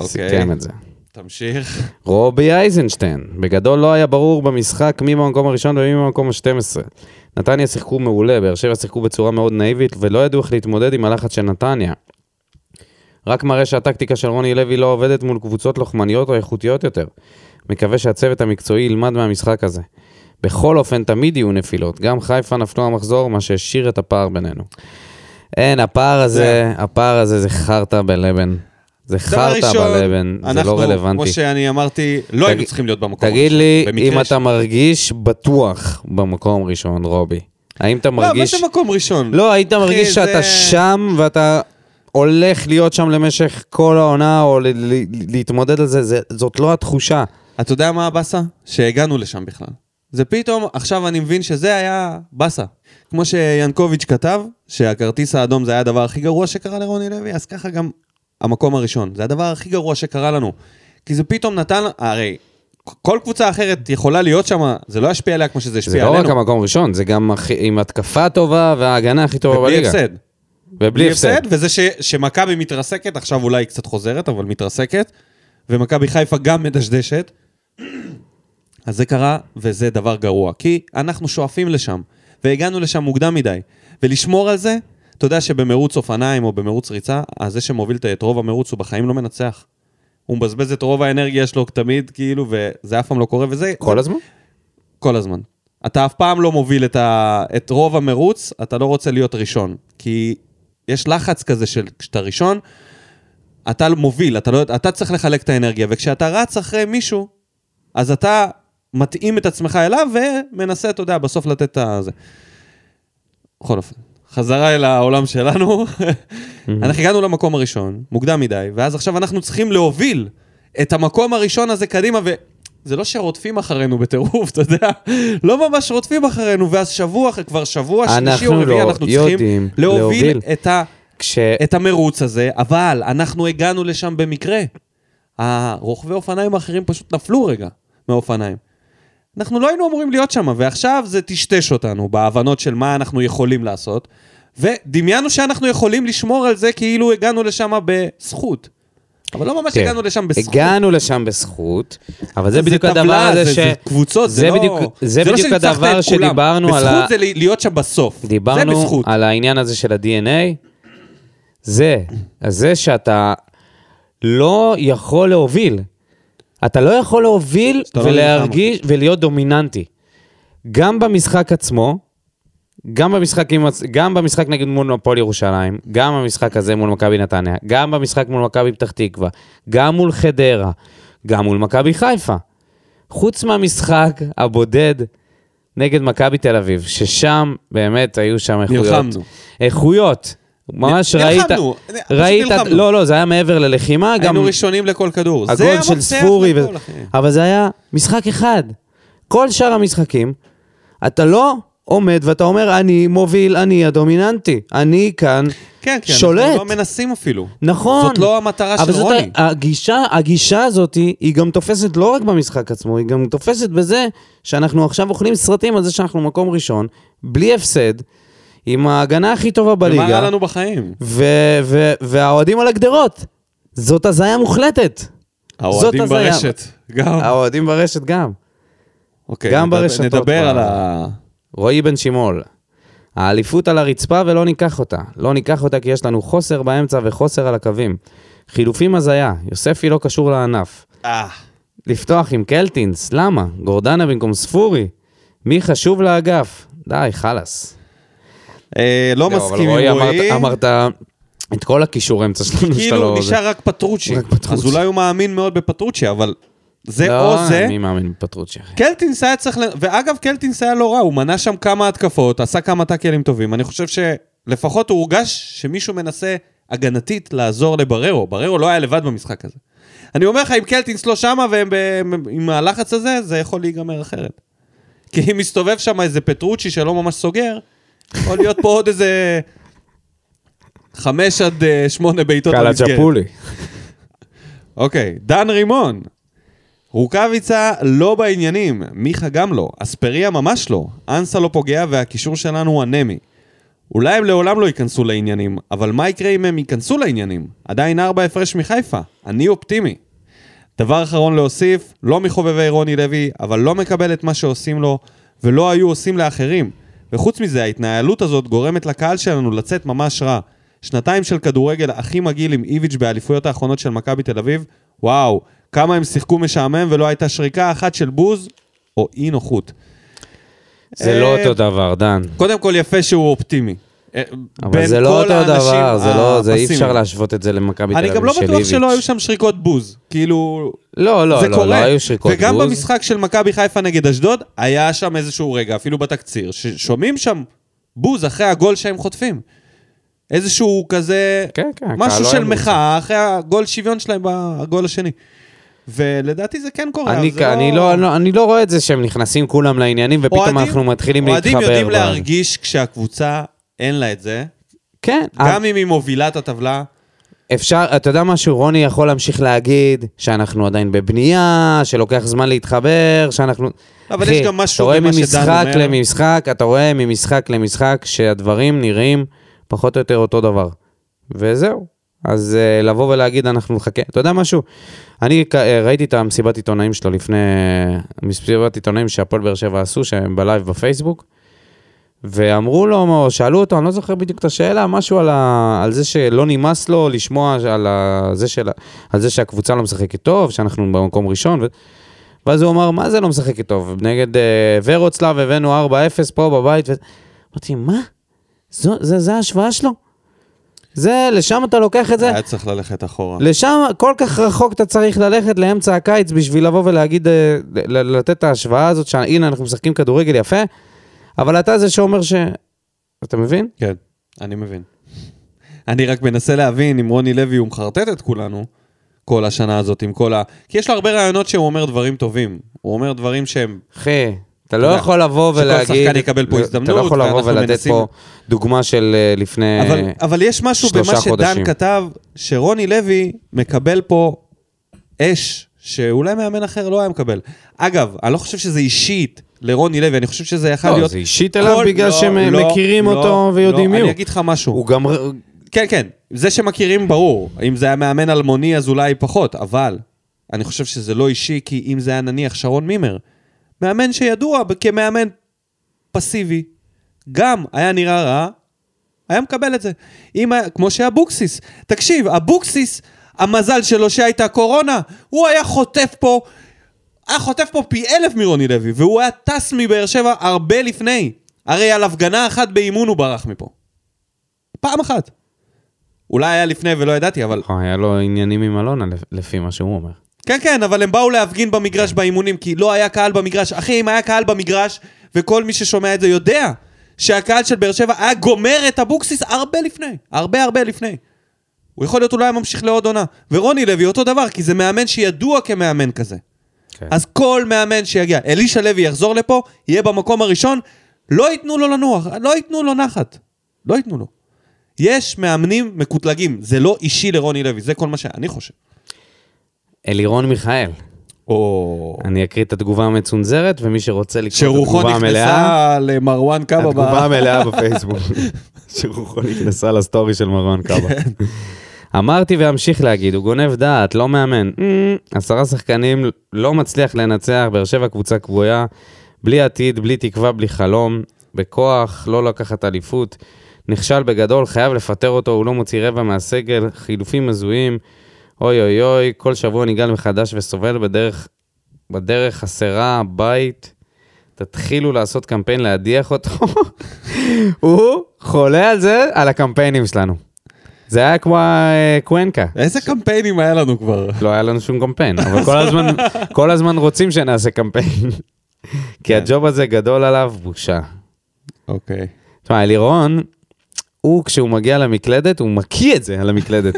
סיכם את זה. תמשיך. רובי אייזנשטיין, בגדול לא היה ברור במשחק מי במקום הראשון ומי במקום ה-12. נתניה שיחקו מעולה, באר שבע שיחקו בצורה מאוד נאיבית ולא ידעו איך להתמודד עם הלחץ של נתניה. רק מראה שהטקטיקה של רוני לוי לא עובדת מול קבוצות לוחמניות או איכותיות יותר. מקווה שהצוות המקצועי ילמד מהמשחק הזה. בכל אופן, תמיד יהיו נפילות. גם חיפה נפלו המחזור, מה שהשאיר את הפער בינינו. אין, הפער הזה, הפער הזה זה חרטא בלבן. זה חרטא בלבן, זה אנחנו, לא כמו רלוונטי. שאני אמרתי, לא היינו תגיד- צריכים להיות במקום תגיד הראשון. לי, במקרה אם אתה מרגיש בטוח במקום ראשון, רובי. האם אתה לא, מה מרגיש... זה מקום ראשון? לא, היית מרגיש שאתה שם ואתה הולך להיות שם למשך כל העונה, או ל- ל- להתמודד על זה, זה- זאת לא התחושה. אתה יודע מה הבאסה? שהגענו לשם בכלל. זה פתאום, עכשיו אני מבין שזה היה באסה. כמו שיאנקוביץ' כתב, שהכרטיס האדום זה היה הדבר הכי גרוע שקרה לרוני לוי, אז ככה גם המקום הראשון. זה הדבר הכי גרוע שקרה לנו. כי זה פתאום נתן, הרי כל קבוצה אחרת יכולה להיות שם, זה לא ישפיע עליה כמו שזה זה השפיע לא עלינו. רק המקום הראשון, זה גם הכי- עם התקפה טובה וההגנה הכי טובה ובלי בליגה. הפסד. ובלי הפסד. וזה ש, שמכבי מתרסקת, עכשיו אולי היא קצת חוזרת, אבל מתרסקת, ומכבי חיפה גם מדשדשת. <clears throat> אז זה קרה, וזה דבר גרוע. כי אנחנו שואפים לשם, והגענו לשם מוקדם מדי. ולשמור על זה, אתה יודע שבמרוץ אופניים או במרוץ ריצה, אז זה שמוביל את רוב המרוץ הוא בחיים לא מנצח. הוא מבזבז את רוב האנרגיה שלו תמיד, כאילו, וזה אף פעם לא קורה, וזה... כל הזמן? כל הזמן. אתה אף פעם לא מוביל את, ה... את רוב המרוץ, אתה לא רוצה להיות ראשון. כי יש לחץ כזה של כשאתה ראשון, אתה מוביל, אתה, לא... אתה צריך לחלק את האנרגיה, וכשאתה רץ אחרי מישהו, אז אתה מתאים את עצמך אליו ומנסה, אתה יודע, בסוף לתת את הזה. בכל אופן, חזרה אל העולם שלנו. אנחנו הגענו למקום הראשון, מוקדם מדי, ואז עכשיו אנחנו צריכים להוביל את המקום הראשון הזה קדימה, וזה לא שרודפים אחרינו בטירוף, אתה יודע, לא ממש רודפים אחרינו, ואז שבוע, כבר שבוע שלישי אנחנו או רביעי, לא אנחנו צריכים להוביל. את ה... כש... את המרוץ הזה, אבל אנחנו הגענו לשם במקרה. הרוכבי אופניים האחרים פשוט נפלו רגע מהאופניים. אנחנו לא היינו אמורים להיות שם, ועכשיו זה טשטש אותנו בהבנות של מה אנחנו יכולים לעשות, ודמיינו שאנחנו יכולים לשמור על זה כאילו הגענו לשם בזכות. אבל לא ממש כן. הגענו לשם בזכות. הגענו לשם בזכות, אבל זה בדיוק הדבר הזה זה- ש... זה קבוצות, זה זה לא- בדיוק- זה לא בדיוק שניצחת הדבר. שדיברנו על ה... בזכות זה להיות שם בסוף. דיברנו. על העניין הזה של ה-DNA, זה, זה שאתה לא יכול להוביל. אתה לא יכול להוביל לא ולהרגיש ולהיות דומיננטי. גם במשחק עצמו, גם במשחק, גם במשחק נגד מול הפועל ירושלים, גם במשחק הזה מול מכבי נתניה, גם במשחק מול מכבי פתח תקווה, גם מול חדרה, גם מול מכבי חיפה. חוץ מהמשחק הבודד נגד מכבי תל אביב, ששם באמת היו שם איכויות. נלחמנו. איכויות. ממש נלחמנו, ראית, פשוט ראית, נלחמנו. לא, לא, זה היה מעבר ללחימה, גם היינו ראשונים לכל כדור. זה הגול של ספורי, ו... אבל זה היה משחק אחד. כל שאר המשחקים, אתה לא עומד ואתה אומר, אני מוביל, אני הדומיננטי, אני כאן כן, כן, שולט. אנחנו לא מנסים אפילו. נכון. זאת לא המטרה אבל של רוני. ה- הגישה, הגישה הזאת, היא גם תופסת לא רק במשחק עצמו, היא גם תופסת בזה שאנחנו עכשיו אוכלים סרטים על זה שאנחנו מקום ראשון, בלי הפסד, עם ההגנה הכי טובה ומה רע בליגה, לנו בחיים? ו- ו- והאוהדים על הגדרות. זאת הזיה מוחלטת. האוהדים. ברשת. גם. האוהדים ברשת גם. אוקיי, גם נדבר- ברשתות נדבר. על ה... רועי בן שימול. האליפות על הרצפה ולא ניקח אותה. לא ניקח אותה כי יש לנו חוסר באמצע וחוסר על הקווים. חילופים הזיה, יוספי לא קשור לענף. אה, לפתוח עם קלטינס, למה? גורדנה במקום ספורי. מי חשוב לאגף? די, חלאס. אה, לא מסכים עם רועי, אמרת-. אמרת את כל הקישור אמצע שלנו שאתה כאילו לא... נשאר רק פטרוצ'י. רק פטרוצ'י. אז אולי הוא מאמין מאוד בפטרוצ'י, אבל זה לא, או זה. מי מאמין בפטרוצ'י? קלטינס היה צריך... ואגב, קלטינס היה לא רע, הוא מנה שם כמה התקפות, עשה כמה טאקלים טובים. אני חושב שלפחות הוא הורגש שמישהו מנסה הגנתית לעזור לבררו. בררו לא היה לבד במשחק הזה. אני אומר לך, אם קלטינס לא שמה והם ב- עם הלחץ הזה, זה יכול להיגמר אחרת. כי אם מסתובב שם איזה פטרוצ'י שלא ממש סוגר, יכול להיות פה עוד איזה חמש עד אה, שמונה בעיטות למסגרת. צ'פולי. אוקיי, דן רימון. רוקאביצה לא בעניינים, מיכה גם לא, אספריה ממש לא, אנסה לא פוגע והקישור שלנו הוא אנמי. אולי הם לעולם לא ייכנסו לעניינים, אבל מה יקרה אם הם ייכנסו לעניינים? עדיין ארבע הפרש מחיפה, אני אופטימי. דבר אחרון להוסיף, לא מחובבי רוני לוי, אבל לא מקבל את מה שעושים לו, ולא היו עושים לאחרים. וחוץ מזה, ההתנהלות הזאת גורמת לקהל שלנו לצאת ממש רע. שנתיים של כדורגל הכי מגעיל עם איביץ' באליפויות האחרונות של מכבי תל אביב, וואו, כמה הם שיחקו משעמם ולא הייתה שריקה אחת של בוז או אי נוחות. זה לא אה, אותו דבר, דן. קודם כל יפה שהוא אופטימי. אה, אבל זה לא אותו דבר, זה לא, זה אי. אפשר להשוות את זה למכבי תל אני אביב גם לא של בטוח איביץ'. שלא היו שם שריקות בוז. כאילו, לא, לא, זה לא, קורה. לא היו שריקות וגם בוז. במשחק של מכבי חיפה נגד אשדוד, היה שם איזשהו רגע, אפילו בתקציר, ששומעים שם בוז אחרי הגול שהם חוטפים. איזשהו כזה, כן, כן, משהו לא של. מחאה אחרי הגול שוויון שלהם בגול השני. ולדעתי זה כן קורה, אני, זה אני, לא, לא, אני לא רואה את זה שהם נכנסים כולם לעניינים ופתאום אוהדים- אנחנו מתחילים להתחבר. אוהדים יודעים ב- להרגיש כשהקבוצה אין לה את זה, כן, גם אם היא מובילה את הטבלה. אפשר, אתה יודע משהו, רוני יכול להמשיך להגיד שאנחנו עדיין בבנייה, שלוקח זמן להתחבר, שאנחנו... אבל אחי, יש גם משהו אתה רואה במה שדן ממשחק אומר. למשחק, אתה רואה ממשחק למשחק שהדברים נראים פחות או יותר אותו דבר. וזהו. אז uh, לבוא ולהגיד, אנחנו נחכה. אתה יודע משהו? אני uh, ראיתי את המסיבת עיתונאים שלו לפני... מסיבת עיתונאים שהפועל באר שבע עשו, שהם בלייב בפייסבוק. ואמרו לו, שאלו אותו, אני לא זוכר בדיוק את השאלה, משהו על, ה, על זה שלא נמאס לו לשמוע על, ה, זה של, על זה שהקבוצה לא משחקת טוב, שאנחנו במקום ראשון. ו... ואז הוא אמר, מה זה לא משחקת טוב? נגד אה, ורוצלב הבאנו 4-0 פה בבית. ו... אמרתי, מה? זו, זה, זה ההשוואה שלו? זה, לשם אתה לוקח את זה? היה צריך ללכת אחורה. לשם, כל כך רחוק אתה צריך ללכת לאמצע הקיץ בשביל לבוא ולהגיד, אה, לתת את ההשוואה הזאת, שהנה אנחנו משחקים כדורגל יפה, אבל אתה זה שאומר ש... אתה מבין? כן, אני מבין. <laughs> אני רק מנסה להבין אם רוני לוי הוא מחרטט את כולנו כל השנה הזאת עם כל ה... כי יש לו הרבה רעיונות שהוא אומר דברים טובים. הוא אומר דברים שהם... אחי, אתה לא יכול לבוא שכל ולהגיד... שחקן יקבל פה אתה הזדמנות, לא יכול לבוא ולתת פה דוגמה של אה, לפני... אבל, אבל יש משהו שלושה במה שדן חודשים. כתב, שרוני לוי מקבל פה אש, שאולי מאמן אחר לא היה מקבל. אגב, אני לא חושב שזה אישית לרוני לוי, אני חושב שזה יכול לא, להיות... זה אישית אליו בגלל לא, שהם לא, מכירים לא, אותו ויודעים לא, מי הוא. אני אגיד לך משהו. הוא גם... כן, כן, זה שמכירים ברור. אם זה היה מאמן אלמוני אז אולי פחות, אבל אני חושב שזה לא אישי, כי אם זה היה נניח שרון מימר, מאמן שידוע כמאמן פסיבי, גם היה נראה רע, היה מקבל את זה. אם כמו שאבוקסיס, תקשיב, אבוקסיס, המזל שלו שהייתה קורונה, הוא היה חוטף פה, היה חוטף פה פי אלף מרוני לוי, והוא היה טס מבאר שבע הרבה לפני. הרי על הפגנה אחת באימון הוא ברח מפה. פעם אחת. אולי היה לפני ולא ידעתי, אבל... היה לו עניינים עם אלונה, לפ- לפי מה שהוא אומר. כן, כן, אבל הם באו להפגין במגרש באימונים, כי לא היה קהל במגרש. אחי, אם היה קהל במגרש, וכל מי ששומע את זה יודע, שהקהל של באר שבע היה גומר את אבוקסיס הרבה לפני. הרבה הרבה לפני. הוא יכול להיות אולי היה ממשיך לעוד עונה. ורוני לוי אותו דבר, כי זה מאמן שידוע כמאמן כזה. כן. אז כל מאמן שיגיע, אלישע לוי יחזור לפה, יהיה במקום הראשון, לא ייתנו לו לנוח, לא ייתנו לו נחת. לא ייתנו לו. יש מאמנים מקוטלגים, זה לא אישי לרוני לוי, זה כל מה שאני חושב. אלירון מיכאל. או... אני אקריא את התגובה המצונזרת, ומי שרוצה לקרוא את שרוחו התגובה המלאה... נכנסה למרואן קאבה. התגובה המלאה <laughs> בפייסבוק. שרוחו נכנסה לסטורי של מרואן קאבה. כן. אמרתי ואמשיך להגיד, הוא גונב דעת, לא מאמן. Mm, עשרה שחקנים, לא מצליח לנצח, באר שבע קבוצה קבועה, בלי עתיד, בלי תקווה, בלי חלום, בכוח, לא לקחת אליפות. נכשל בגדול, חייב לפטר אותו, הוא לא מוציא רבע מהסגל, חילופים הזויים, אוי אוי אוי, כל שבוע נגאל מחדש וסובל בדרך, בדרך חסרה, בית. תתחילו לעשות קמפיין להדיח אותו. <laughs> הוא חולה על זה, על הקמפיינים שלנו. זה היה כמו הקוונקה. איזה קמפיינים היה לנו כבר? לא היה לנו שום קמפיין, אבל <laughs> כל הזמן, כל הזמן רוצים שנעשה קמפיין. <laughs> כי הג'וב הזה גדול עליו, בושה. אוקיי. תשמע, אלירון, הוא כשהוא מגיע למקלדת, הוא מקיא את זה על המקלדת.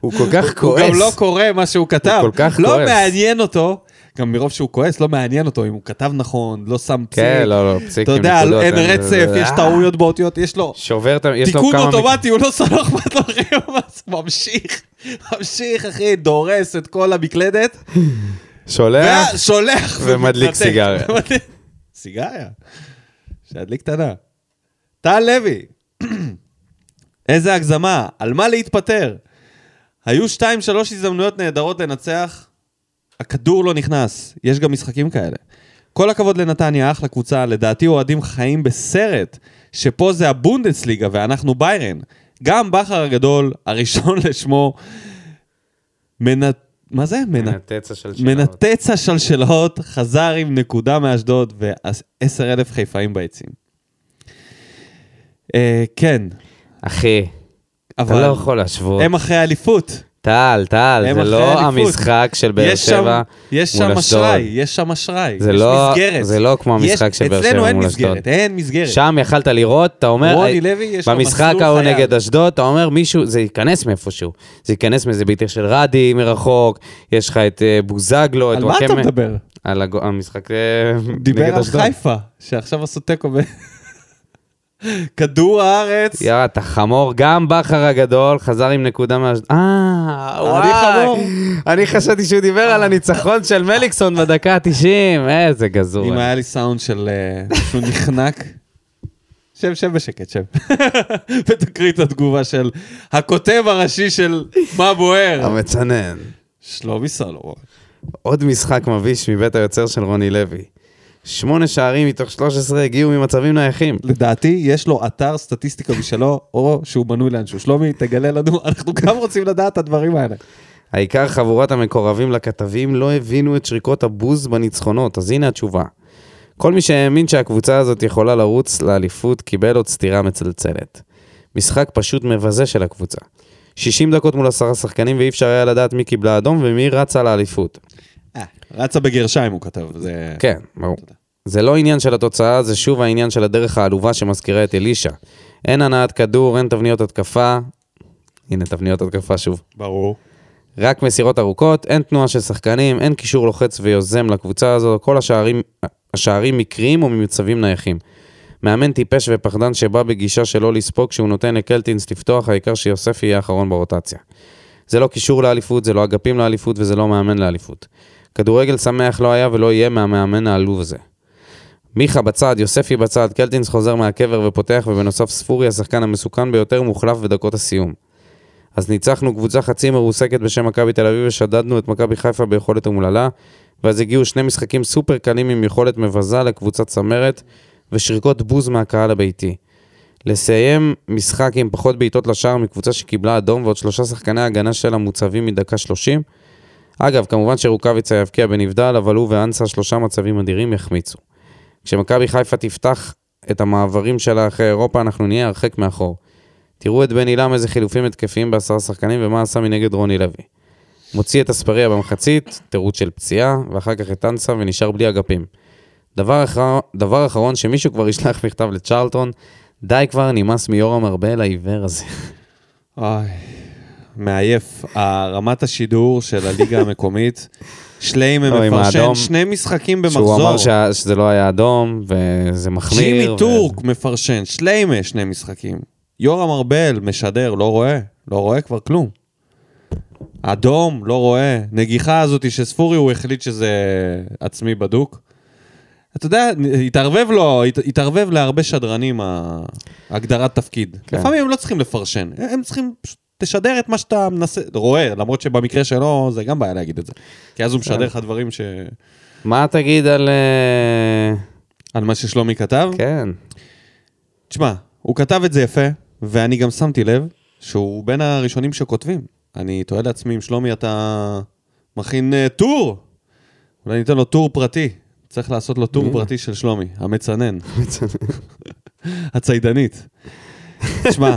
הוא כל כך הוא כועס. גם לא קורא מה שהוא כתב. כל כך לא כועס. מעניין אותו, גם מרוב שהוא כועס, לא מעניין אותו אם הוא כתב נכון, לא שם פסיק. כן, לא, לא, פסיקים, אתה יודע, אין רצף, יש אה. טעויות באותיות, יש לו... שובר את ה... יש לו תיקון כמה... מק- אוטומטי, הוא לא לא לו אחי, הוא ממשיך, ממשיך אחי, דורס את כל המקלדת, שולח, ושולח ומדליק. סיגריה. סיגריה? שידליק קטנה. טל לוי, <clears throat> איזה הגזמה, על מה להתפטר? היו שתיים, שלוש הזדמנויות נהדרות לנצח, הכדור לא נכנס, יש גם משחקים כאלה. כל הכבוד לנתניה, אחלה קבוצה, לדעתי אוהדים חיים בסרט, שפה זה הבונדסליגה ואנחנו ביירן. גם בכר הגדול, הראשון <laughs> לשמו, מנ... מה זה? מנ... מנתץ השלשלות. מנתץ השלשלות, חזר עם נקודה מאשדוד ועשר אלף חיפאים ביציעים. אה, כן, אחי, אתה אבל לא יכול להשוות. הם אחרי האליפות. טל, טל, זה לא אליפות. המשחק של באר יש שם- שבע יש מול שם אשדוד. אשראי, יש שם אשראי. זה יש לא- מסגרת. זה לא כמו המשחק יש- של באר שבע אצלנו אין מול מסגרת, אשדוד. אין מסגרת. שם יכלת לראות, אתה אומר, רוני לוי יש לו במשחק מסלול ההוא חייו. נגד אשדוד, אתה אומר, מישהו, זה ייכנס מאיפשהו. זה ייכנס מאיזה בעיטה של רדי מרחוק, יש לך את אה, בוזגלו, את על מה אתה וואקמה. מדבר? על המשחק אה, דיבר נגד על אשדוד. חיפה, שעכשיו עשו תיקו. כדור הארץ. יאללה, אתה חמור, גם בכר הגדול חזר עם נקודה מאשדוד. אה, אני חמור. וואי. אני חשבתי שהוא דיבר על הניצחון של מליקסון בדקה ה-90, איזה גזור. אם היה לי סאונד של אה, שהוא נחנק. שב, שב בשקט, שב. <laughs> ותקריא את התגובה של הכותב הראשי של מה בוער. המצנן. שלומי סולומון. עוד משחק מביש מבית היוצר של רוני לוי. שמונה שערים מתוך 13 הגיעו ממצבים נייחים. לדעתי, יש לו אתר סטטיסטיקה משלו, או שהוא בנוי לאנשהו. שלומי, תגלה לנו, <laughs> אנחנו גם רוצים לדעת את הדברים האלה. העיקר חבורת המקורבים לכתבים לא הבינו את שריקות הבוז בניצחונות, אז הנה התשובה. כל מי שהאמין שהקבוצה הזאת יכולה לרוץ לאליפות קיבל עוד סטירה מצלצלת. משחק פשוט מבזה של הקבוצה. 60 דקות מול עשרה שחקנים ואי אפשר היה לדעת מי קיבלה אדום ומי רצה לאליפות. אה, רצה בגרשיים, הוא כתב. זה... כן, ברור. זה לא עניין של התוצאה, זה שוב העניין של הדרך העלובה שמזכירה את אלישע. אין הנעת כדור, אין תבניות התקפה. הנה, תבניות התקפה שוב. ברור. רק מסירות ארוכות, אין תנועה של שחקנים, אין קישור לוחץ ויוזם לקבוצה הזו, כל השערים, השערים מקריים או ממצבים נייחים. מאמן טיפש ופחדן שבא בגישה שלא לספוג כשהוא נותן לקלטינס לפתוח, העיקר שיוסף יהיה האחרון ברוטציה. זה לא קישור לאליפות, זה לא אגפים לאליפות וזה לא מאמן לאליפות. כדורגל שמח לא היה ולא יהיה מהמאמן העלוב הזה. מיכה בצד, יוספי בצד, קלטינס חוזר מהקבר ופותח, ובנוסף ספורי, השחקן המסוכן ביותר, מוחלף בדקות הסיום. אז ניצחנו קבוצה חצי מרוסקת בשם מכבי תל אביב ושדדנו את מכבי חיפה ביכולת אומללה, ואז הגיעו שני משחקים סופר קלים עם יכולת מבזה לקבוצת צמרת, ושריקות בוז מהקהל הביתי. לסיים משחק עם פחות בעיטות לשער מקבוצה שקיבלה אדום ועוד שלושה שחקני הגנה שלה מוצבים מדקה 30. אגב, כמובן שרוקאביצה יבקיע בנבדל, אבל הוא ואנסה שלושה מצבים אדירים יחמיצו. כשמכבי חיפה תפתח את המעברים שלה אחרי אירופה, אנחנו נהיה הרחק מאחור. תראו את בן עילם איזה חילופים התקפיים בעשרה שחקנים ומה עשה מנגד רוני לוי. מוציא את אספריה במחצית, תירוץ של פציעה, ואחר כך את אנסה ונשאר בלי אגפים. דבר, אחר, דבר אחרון, שמישהו כבר ישלח מכתב לצ'רלטון, די כבר, נמאס מיורם ארבל העיוור הזה. <laughs> אוי, מעייף. רמת השידור של הליגה המקומית, שליימה לא, מפרשן. שני משחקים שהוא במחזור. אמר שה, שזה לא היה אדום, וזה מחמיר. ג'ימי ו- טורק מפרשן, שליימה שני משחקים. יורם ארבל משדר, לא רואה, לא רואה כבר כלום. אדום, לא רואה. נגיחה הזאת של ספורי, הוא החליט שזה עצמי בדוק. אתה יודע, התערבב לו, הת- התערבב להרבה שדרנים הגדרת תפקיד. כן. לפעמים הם לא צריכים לפרשן, הם צריכים פשוט תשדר את מה שאתה מנסה, רואה, למרות שבמקרה שלו זה גם בעיה להגיד את זה. כי אז הוא משדר לך דברים ש... מה תגיד על... אה, על מה ששלומי כתב. כן. תשמע, הוא כתב את זה יפה, ואני גם שמתי לב שהוא בין הראשונים שכותבים. אני תוהה לעצמי אם שלומי אתה מכין uh, טור. אולי ניתן לו טור פרטי. צריך לעשות לו טור. פרטי של שלומי, המצנן. <laughs> הציידנית. תשמע,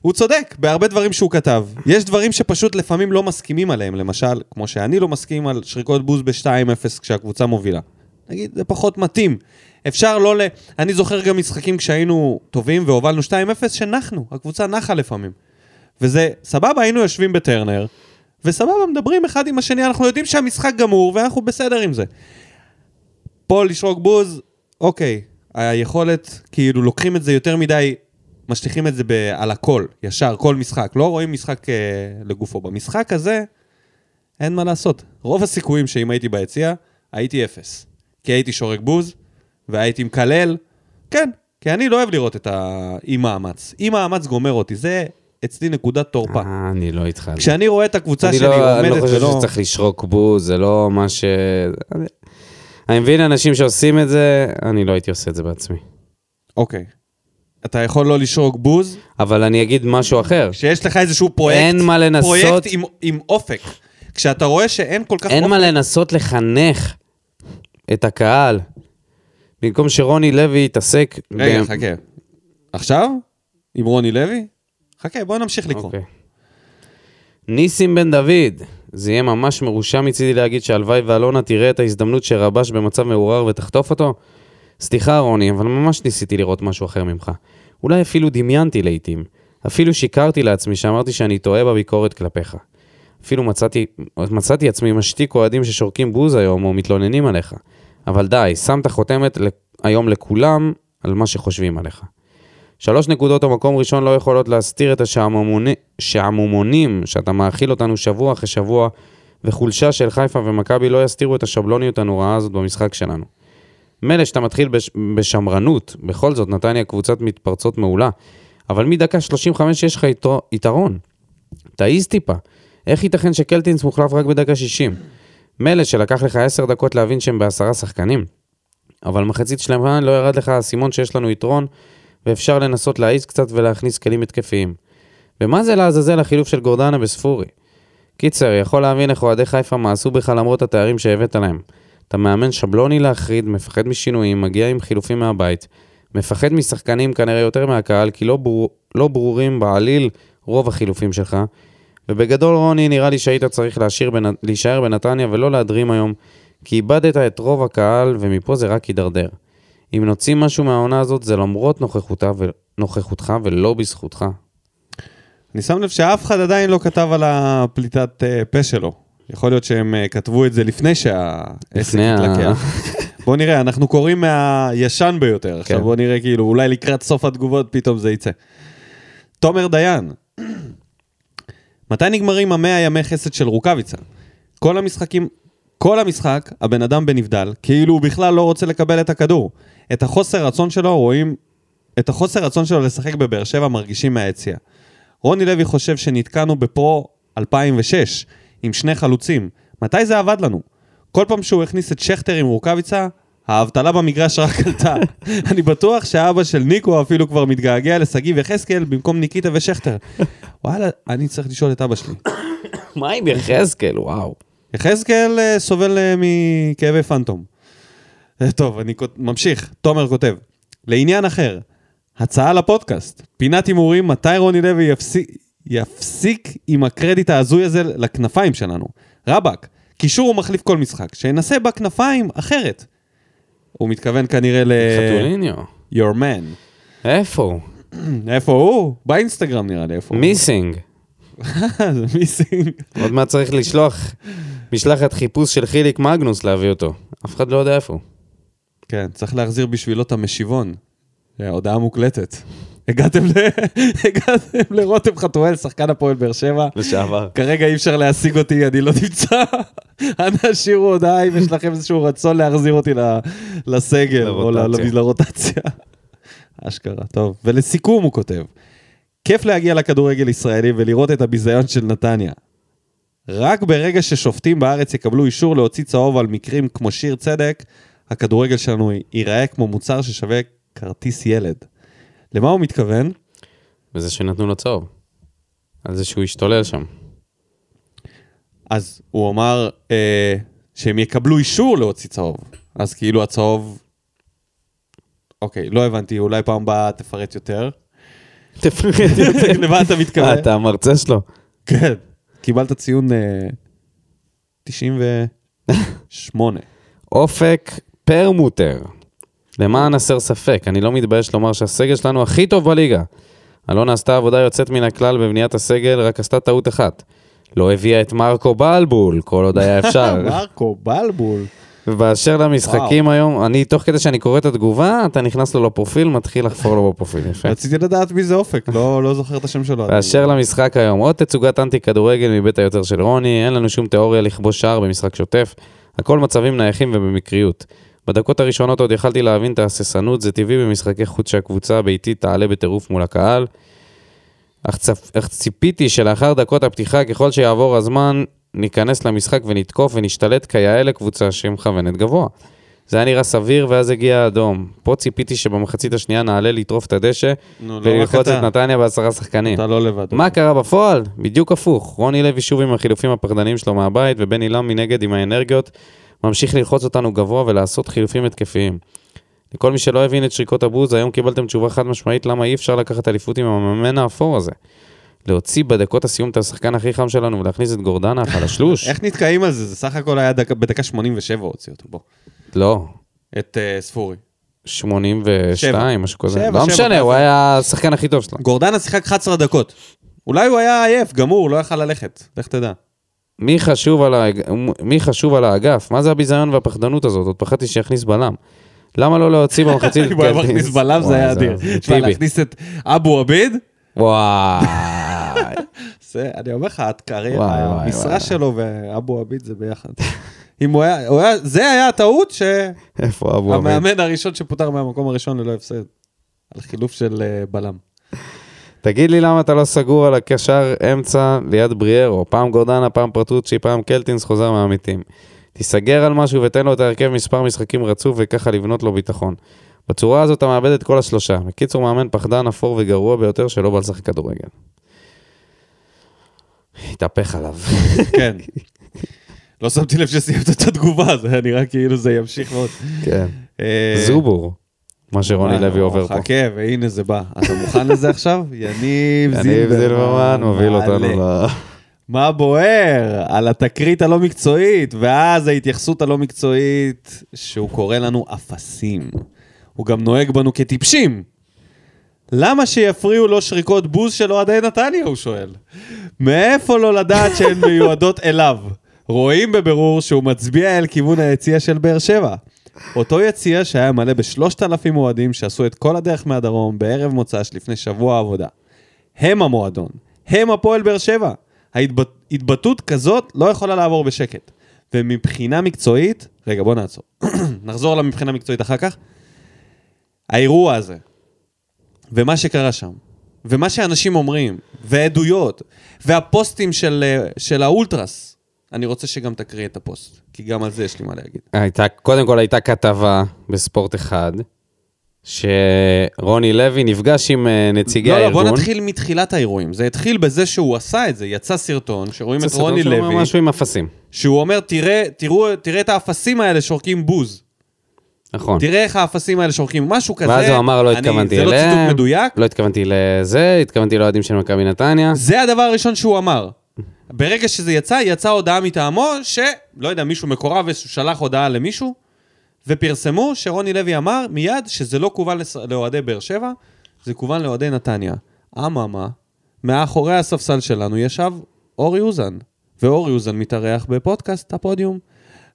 הוא צודק בהרבה דברים שהוא כתב. יש דברים שפשוט לפעמים לא מסכימים עליהם, למשל, כמו שאני לא מסכים על שריקות בוז ב-2-0 כשהקבוצה מובילה. נגיד, זה פחות מתאים. אפשר לא ל... אני זוכר גם משחקים כשהיינו טובים והובלנו 2-0, שנחנו, הקבוצה נחה לפעמים. וזה, סבבה, היינו יושבים בטרנר, וסבבה, מדברים אחד עם השני, אנחנו יודעים שהמשחק גמור, ואנחנו בסדר עם זה. פה לשרוק בוז, אוקיי, היכולת, כאילו לוקחים את זה יותר מדי, משליכים את זה ב- על הכל, ישר, כל משחק. לא רואים משחק אה, לגופו. במשחק הזה, אין מה לעשות. רוב הסיכויים שאם הייתי ביציע, הייתי אפס. כי הייתי שורק בוז, והייתי מקלל, כן, כי אני לא אוהב לראות את האי מאמץ. אי מאמץ גומר אותי, זה אצלי נקודת תורפה. אה, אני לא איתך. כשאני רואה את הקבוצה שלי לא, אני לא עומדת חושב ולא... שצריך לשרוק בוז, זה לא מה ש... אני- מבין אנשים שעושים את זה, אני לא הייתי עושה את זה בעצמי. אוקיי. אתה יכול לא לשרוק בוז, אבל אני אגיד משהו אחר. כשיש לך איזשהו פרויקט, אין מה לנסות- פרויקט עם, עם אופק. כשאתה רואה שאין כל כך אין אופק, מה לנסות לחנך את הקהל. במקום שרוני לוי יתעסק... רגע, ב- חכה. עכשיו? עם רוני לוי? חכה, בוא נמשיך לקרוא. אוקיי. ניסים בן דוד, זה יהיה ממש מרושע מצידי להגיד שהלוואי ואלונה תראה את ההזדמנות שרבש במצב מעורר ותחטוף אותו? סליחה רוני, אבל ממש ניסיתי לראות משהו אחר ממך. אולי אפילו דמיינתי לעיתים. אפילו שיקרתי לעצמי שאמרתי שאני טועה בביקורת כלפיך. אפילו מצאתי, מצאתי עצמי משתיק אוהדים ששורקים בוז היום או מתלוננים עליך. אבל די, שמת חותמת היום לכולם על מה שחושבים עליך. שלוש נקודות או מקום ראשון לא יכולות להסתיר את השעמומוני- שעמומונים שאתה מאכיל אותנו שבוע אחרי שבוע, וחולשה של חיפה ומכבי לא יסתירו את השבלוניות הנוראה הזאת במשחק שלנו. מילא שאתה מתחיל בש... בשמרנות, בכל זאת נתניה קבוצת מתפרצות מעולה, אבל מדקה 35 יש לך יתר... יתרון. תעיז טיפה. איך ייתכן שקלטינס מוחלף רק בדקה 60? מילא שלקח לך 10 דקות להבין שהם בעשרה שחקנים, אבל מחצית שלמה לא ירד לך האסימון שיש לנו יתרון, ואפשר לנסות להעיז קצת ולהכניס כלים התקפיים. ומה זה לעזאזל החילוף של גורדנה בספורי? קיצר, יכול להבין איך אוהדי חיפה מעשו בך למרות התארים שהבאת להם. אתה מאמן שבלוני להחריד, מפחד משינויים, מגיע עם חילופים מהבית, מפחד משחקנים כנראה יותר מהקהל, כי לא, ברור, לא ברורים בעליל רוב החילופים שלך. ובגדול, רוני, נראה לי שהיית צריך להשאיר בנ... להישאר בנתניה ולא להדרים היום, כי איבדת את רוב הקהל, ומפה זה רק יידרדר. אם נוציא משהו מהעונה הזאת, זה למרות נוכחותה. נוכחותך ולא בזכותך. אני שם לב שאף אחד עדיין לא כתב על הפליטת אה, פה שלו. יכול להיות שהם אה, כתבו את זה לפני שהעסק התלקח. <laughs> בוא נראה, אנחנו קוראים מהישן ביותר. עכשיו כן. בוא נראה כאילו, אולי לקראת סוף התגובות פתאום זה יצא. תומר דיין, <clears throat> מתי נגמרים המאה ימי חסד של רוקאביצה? כל המשחקים, כל המשחק, הבן אדם בנבדל, כאילו הוא בכלל לא רוצה לקבל את הכדור. את החוסר רצון שלו רואים, את החוסר רצון שלו לשחק בבאר שבע מרגישים מהיציע. רוני לוי חושב שנתקענו בפרו 2006 עם שני חלוצים. מתי זה עבד לנו? כל פעם שהוא הכניס את שכטר עם רוקאביצה, האבטלה במגרש רק עלתה. <laughs> אני בטוח שהאבא של ניקו אפילו כבר מתגעגע לשגיב יחזקאל במקום ניקיטה ושכטר. <laughs> וואלה, אני צריך לשאול את אבא שלי. מה עם יחזקאל? וואו. יחזקאל אה, סובל אה, מכאבי פנטום. טוב, אני ממשיך. תומר כותב, לעניין אחר, הצעה לפודקאסט, פינת הימורים, מתי רוני לוי יפסיק, יפסיק עם הקרדיט ההזוי הזה לכנפיים שלנו. רבאק, קישור הוא מחליף כל משחק, שינסה בכנפיים אחרת. הוא מתכוון כנראה ל... חתוליניו. your man. איפה הוא? <clears throat> איפה הוא? באינסטגרם נראה לי, איפה הוא? מיסינג. <laughs> זה מיסינג. עוד מעט צריך לשלוח משלחת חיפוש של חיליק מגנוס להביא אותו. אף אחד לא יודע איפה הוא. כן, צריך להחזיר בשבילו את המשיבון. אה, הודעה מוקלטת. הגעתם ל... <laughs> הגעתם לרותם חתואל, שחקן הפועל באר שבע. לשעבר. כרגע אי אפשר להשיג אותי, אני לא נמצא. <laughs> אנא השאירו הודעה אם יש לכם איזשהו רצון להחזיר אותי לסגל, או. לרוטציה. <laughs> אשכרה, טוב. ולסיכום הוא כותב, כיף להגיע לכדורגל ישראלי ולראות את הביזיון של נתניה. רק ברגע ששופטים בארץ יקבלו אישור להוציא צהוב על מקרים כמו שיר צדק, הכדורגל שלנו ייראה כמו מוצר ששווה כרטיס ילד. למה הוא מתכוון? וזה שנתנו לו צהוב. על זה שהוא השתולל שם. אז הוא אמר אה, שהם יקבלו אישור להוציא צהוב. אז כאילו הצהוב... אוקיי, לא הבנתי, אולי פעם הבאה תפרט יותר. <laughs> למה אתה אה, מתכוון? אתה המרצה שלו. כן. קיבלת ציון אה, 98. אופק פרמוטר. למען הסר ספק, אני לא מתבייש לומר שהסגל שלנו הכי טוב בליגה. אלונה עשתה עבודה יוצאת מן הכלל בבניית הסגל, רק עשתה טעות אחת. לא הביאה את מרקו בלבול, כל עוד היה אפשר. <laughs> מרקו, בלבול. ובאשר למשחקים היום, אני, תוך כדי שאני קורא את התגובה, אתה נכנס לו לפרופיל, מתחיל לחפור לו בפרופיל, יפה. רציתי לדעת מי זה אופק, לא לא זוכר את השם שלו. באשר למשחק היום, עוד תצוגת אנטי כדורגל מבית היוצר של רוני, אין לנו שום תיאוריה לכבוש שער במשחק שוטף, הכל מצבים נייחים ובמקריות. בדקות הראשונות עוד יכלתי להבין את ההססנות, זה טבעי במשחקי חוץ שהקבוצה הביתית תעלה בטירוף מול הקהל. אך, צפ... אך ציפיתי שלאחר דקות הפתיחה, ככל שיעבור הזמן, ניכנס למשחק ונתקוף ונשתלט כיאה לקבוצה שמכוונת גבוה. זה היה נראה סביר, ואז הגיע האדום. פה ציפיתי שבמחצית השנייה נעלה לטרוף את הדשא נו, לא וללחוץ אתה. את נתניה בעשרה שחקנים. אתה לא לבד. מה קרה בפועל? בדיוק הפוך. רוני לוי שוב עם החילופים הפחדניים שלו מהבית, ובן עילם מנגד עם האנרגיות, ממשיך ללחוץ אותנו גבוה ולעשות חילופים התקפיים. לכל מי שלא הבין את שריקות הבוז, היום קיבלתם תשובה חד משמעית למה אי אפשר לקחת אליפות עם המאמן האפור הזה. להוציא בדקות הסיום את השחקן הכי חם שלנו ולהכניס את גורדנה החלשלוש? <laughs> איך נתקעים על זה? זה סך הכל היה דקה- בדקה 87 הוציא אותו, בוא. לא, את אה, ספורי. 82, משהו כזה. לא משנה. הוא היה השחקן הכי טוב שלנו. גורדנה שיחק 11 דקות. אולי הוא היה עייף, גמור, לא יכל ללכת. לך תדע. מי חשוב על, האג... מי חשוב על האגף? מה זה הביזיון והפחדנות הזאת? עוד פחדתי שיכניס בלם. למה לא להוציא במחצית... <laughs> אם הוא היה מכניס בלם זה היה אדיר. תשמע. להכניס את אבו עביד, וואי. <laughs> אני אומר לך, את- וואי, המשרה. שלו ואבו עביד זה ביחד. אם הוא היה, הוא היה, זה היה הטעות איפה אבו עביד? שהמאמן הראשון שפוטר מהמקום הראשון ללא הפסד. על חילוף של אה, בלם. תגיד לי למה אתה לא סגור על הקשר אמצע ליד בריארו? פעם גורדנה, פעם פרטוצ'י, פעם קלטינס חוזר מהעמיתים. תיסגר על משהו ותן לו את ההרכב מספר משחקים רצוף וככה לבנות לו ביטחון. בצורה הזאת אתה מאבד את כל השלושה. בקיצור, מאמן פחדן, אפור וגרוע ביותר שלא בא לשחק כדורגל. התהפך עליו. כן. לא שמתי לב שסיימת את התגובה, זה היה נראה כאילו זה ימשיך מאוד. כן. אה, זובור. מה שרוני לוי עובר פה. חכה, והנה זה בא. אתה מוכן לזה עכשיו? <laughs> יניב יניב זילברמן מוביל אותנו. ל... מה בוער? על התקרית הלא מקצועית, ואז ההתייחסות הלא מקצועית, שהוא קורא לנו אפסים. הוא גם נוהג בנו כטיפשים. למה שיפריעו לו שריקות בוז של אוהדי נתניה, הוא שואל. מאיפה לו לדעת שהן מיועדות אליו? רואים בבירור שהוא מצביע אל כיוון היציע של באר שבע. אותו יציע שהיה מלא בשלושת אלפים אוהדים שעשו את כל הדרך מהדרום בערב מוצ"ש לפני שבוע עבודה. הם המועדון, הם הפועל באר שבע. ההתבט- התבטאות כזאת לא יכולה לעבור בשקט. ומבחינה מקצועית, רגע בוא נעצור, <clears throat> נחזור למבחינה מקצועית אחר כך. האירוע הזה, ומה שקרה שם, ומה שאנשים אומרים, ועדויות, והפוסטים של, אה, של האולטרס, אני רוצה שגם תקריא את הפוסט, כי גם על זה יש לי מה להגיד. הייתה, קודם כל הייתה כתבה בספורט אחד, שרוני לוי נפגש עם אה, נציגי לא, לא, הארגון. בוא נתחיל מתחילת האירועים. זה התחיל בזה שהוא עשה את זה, יצא סרטון, שרואים את זה סרטון רוני שהוא אומר לוי, משהו עם אפסים. שהוא אומר, תראה, תראו, תראה את האפסים האלה שורקים בוז. נכון. תראה איך האפסים האלה שורקים, משהו כזה. ואז הוא אמר, לא התכוונתי זה לא אליהם. ציטוט מדויק. לא התכוונתי לזה, התכוונתי לאוהדים של מכבי נתניה. זה הדבר הראשון שהוא אמר. ברגע שזה יצא, יצאה הודעה מטעמו, שלא יודע, מישהו מקורב שלח הודעה למישהו, ופרסמו שרוני לוי אמר מיד שזה לא כוון לאוהדי באר שבע, זה כוון לאוהדי נתניה. אממה, מאחורי הספסל שלנו ישב אורי אוזן, ואורי אוזן מתארח בפודקאסט הפודיום.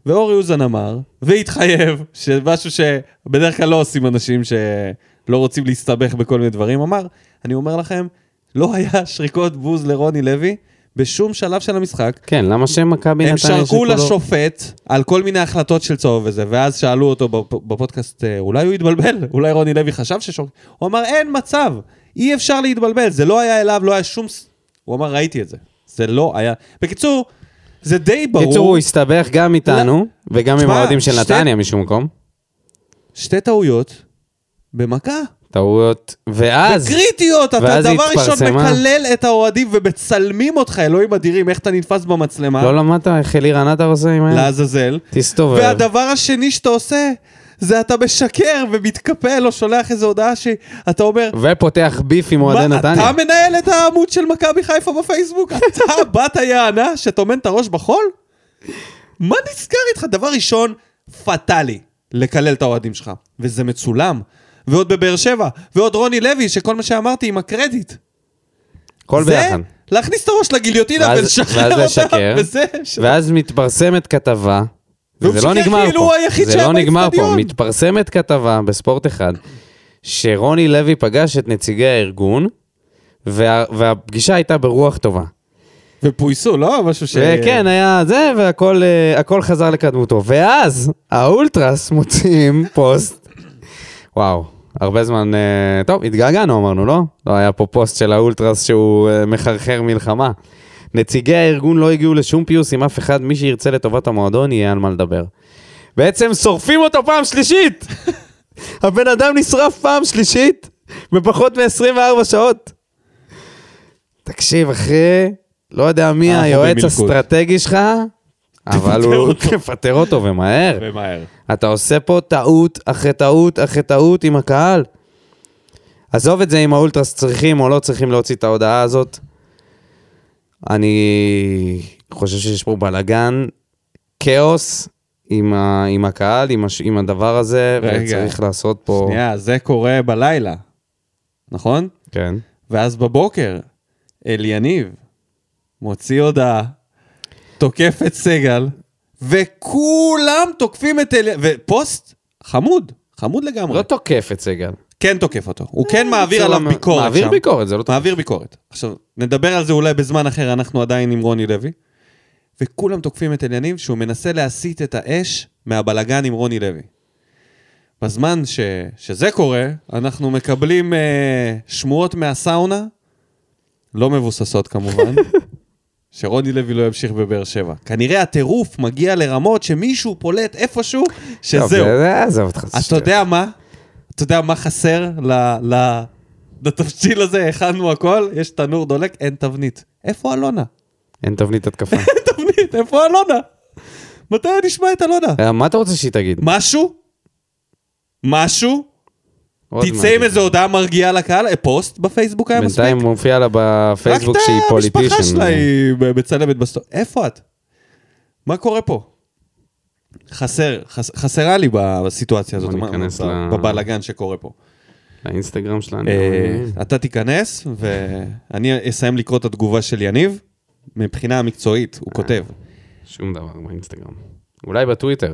ואורי אוזן אמר, והתחייב, שמשהו שבדרך כלל לא עושים אנשים שלא רוצים להסתבך בכל מיני דברים, אמר, אני אומר לכם, לא היה שריקות בוז לרוני לוי בשום שלב של המשחק. כן, למה שמכבי נתניה... הם שרקו לשופט על כל מיני החלטות של צהוב וזה, ואז שאלו אותו בפ- בפודקאסט, אה, אולי הוא התבלבל, <laughs> אולי רוני לוי חשב ששורק... הוא אמר, אין מצב, אי אפשר להתבלבל, זה לא היה אליו, לא היה שום... ס-" הוא אמר, ראיתי את זה. זה לא היה... בקיצור, זה די ברור. בקיצור, הוא הסתבך גם איתנו, וגם עם האוהדים של נתניה משום מקום. שתי טעויות במכה. טעויות, ואז... קריטיות, אתה ואז דבר ראשון התפרסמה. מקלל את האוהדים ומצלמים אותך, אלוהים אדירים, איך אתה נתפס במצלמה, לא למדת איך אלירן עטר עושה עם האלה? לעזאזל. תסתובב. והדבר השני שאתה עושה, זה אתה משקר ומתקפל או שולח איזו הודעה שאתה אומר, ופותח ביף עם אוהדי נתניה. אתה מנהל את העמוד של מכבי חיפה בפייסבוק? <laughs> אתה בת היענה שטומן את הראש בחול? מה נסגר איתך? דבר ראשון, פטאלי, לקלל את האוהדים שלך. וזה מצולם. ועוד בבאר שבע. ועוד רוני לוי, שכל מה שאמרתי עם הקרדיט. הכל זה ביחד. להכניס את הראש לגיליוטינה ולשחרר ואז אותה. לשקר. וזה... ואז מתפרסמת כתבה, וזה לא נגמר כאילו פה, זה לא נגמר פה. מתפרסמת כתבה בספורט אחד, שרוני לוי פגש את נציגי הארגון, וה, והפגישה הייתה ברוח טובה. ופויסו, לא? משהו ש... וכן, היה זה, והכל אה, חזר לקדמותו. ואז האולטרס מוציאים פוסט, וואו, הרבה זמן, אה, טוב, התגעגענו אמרנו, לא? לא היה פה פוסט של האולטרס שהוא אה, מחרחר מלחמה. נציגי הארגון לא הגיעו לשום פיוס עם אף אחד, מי שירצה לטובת המועדון יהיה על מה לדבר. בעצם שורפים אותו פעם שלישית! <laughs> הבן אדם נשרף פעם שלישית בפחות מ-24 שעות. תקשיב, אחי, לא יודע מי היועץ. האסטרטגי שלך, אבל הוא... אותו. תפטר אותו ומהר. ומהר. אתה עושה פה טעות אחרי טעות אחרי טעות עם הקהל. עזוב את זה אם האולטרס צריכים או לא צריכים להוציא את ההודעה הזאת. אני חושב שיש פה בלאגן, כאוס עם, ה... עם הקהל, עם, הש... עם הדבר הזה, רגע. וצריך לעשות פה... שנייה, זה קורה בלילה, נכון? כן. ואז בבוקר, אליניב מוציא הודעה, תוקף את סגל, וכולם תוקפים את אליניב, ופוסט חמוד, חמוד לגמרי. לא תוקף את סגל. כן תוקף אותו, הוא כן מעביר עליו לא- ביקורת מעביר שם. ביקורת, זה לא תוקף. מעביר ביקורת. עכשיו, נדבר על זה אולי בזמן אחר, אנחנו עדיין עם רוני לוי. וכולם תוקפים את אליניב שהוא מנסה להסיט את האש מהבלגן עם רוני לוי. בזמן ש... שזה קורה, אנחנו מקבלים אה, שמועות מהסאונה, לא מבוססות כמובן, <laughs> שרוני לוי לא ימשיך בבאר שבע. כנראה הטירוף מגיע לרמות שמישהו פולט איפשהו, שזהו. זה- זה עזוב אותך. אתה יודע מה? אתה יודע מה חסר. לתבשיל הזה? הכנו הכל, יש תנור דולק, אין תבנית. איפה אלונה? אין תבנית התקפה. אין תבנית, איפה אלונה? מתי נשמע את אלונה? אה, מה אתה רוצה שהיא תגיד? משהו? משהו? תצא עם. איזה הודעה מרגיעה לקהל, אה, פוסט בפייסבוק היה מספיק. בינתיים מופיע לה בפייסבוק שהיא רק את politician. המשפחה שלה היא מצלמת בסטורי. איפה את? מה קורה פה? חסר, חס, חסרה לי בסיטואציה הזאת, ל- בבלאגן שקורה פה. לאינסטגרם שלה. אני אה. אתה תיכנס, ואני אסיים לקרוא את התגובה של יניב. מבחינה מקצועית, הוא כותב. שום דבר באינסטגרם. אולי בטוויטר.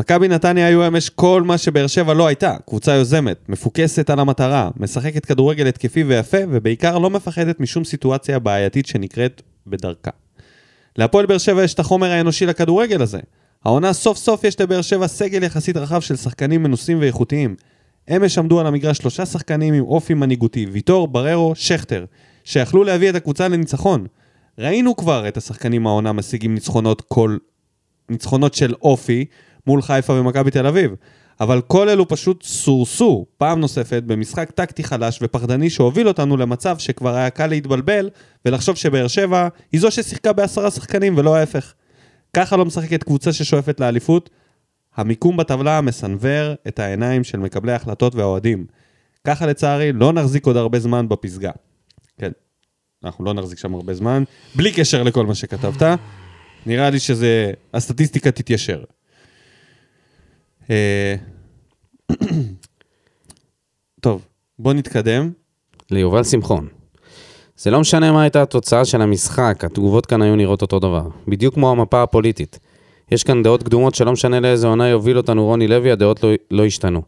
מכבי נתניה היו אמש כל מה שבאר שבע לא הייתה. קבוצה יוזמת, מפוקסת על המטרה, משחקת כדורגל התקפי ויפה, ובעיקר לא מפחדת משום סיטואציה בעייתית שנקראת בדרכה. להפועל באר שבע יש את החומר האנושי לכדורגל הזה. העונה סוף סוף יש לבאר שבע סגל יחסית רחב של שחקנים מנוסים ואיכותיים. אמש עמדו על המגרש שלושה שחקנים עם אופי מנהיגותי, ויטור, בררו, שכטר, שיכלו להביא את הקבוצה לניצחון. ראינו כבר את השחקנים העונה משיגים ניצחונות כל... ניצחונות של אופי מול חיפה ומכבי תל אביב. אבל כל אלו פשוט סורסו פעם נוספת במשחק טקטי חלש ופחדני שהוביל אותנו למצב שכבר היה קל להתבלבל ולחשוב שבאר שבע היא זו ששיחקה בעשרה שחקנים ולא ההפך. ככה לא משחקת קבוצה ששואפת לאליפות. המיקום בטבלה מסנוור את העיניים של מקבלי ההחלטות והאוהדים. ככה לצערי לא נחזיק עוד הרבה זמן בפסגה. כן, אנחנו לא נחזיק שם הרבה זמן, בלי קשר לכל מה שכתבת. נראה לי שזה, הסטטיסטיקה תתיישר. אה, <clears throat> טוב, בוא נתקדם. ליובל שמחון. זה לא משנה מה הייתה התוצאה של המשחק, התגובות כאן היו נראות אותו דבר. בדיוק כמו המפה הפוליטית. יש כאן דעות קדומות שלא משנה לאיזה עונה יוביל אותנו רוני לוי, הדעות לא, לא השתנו.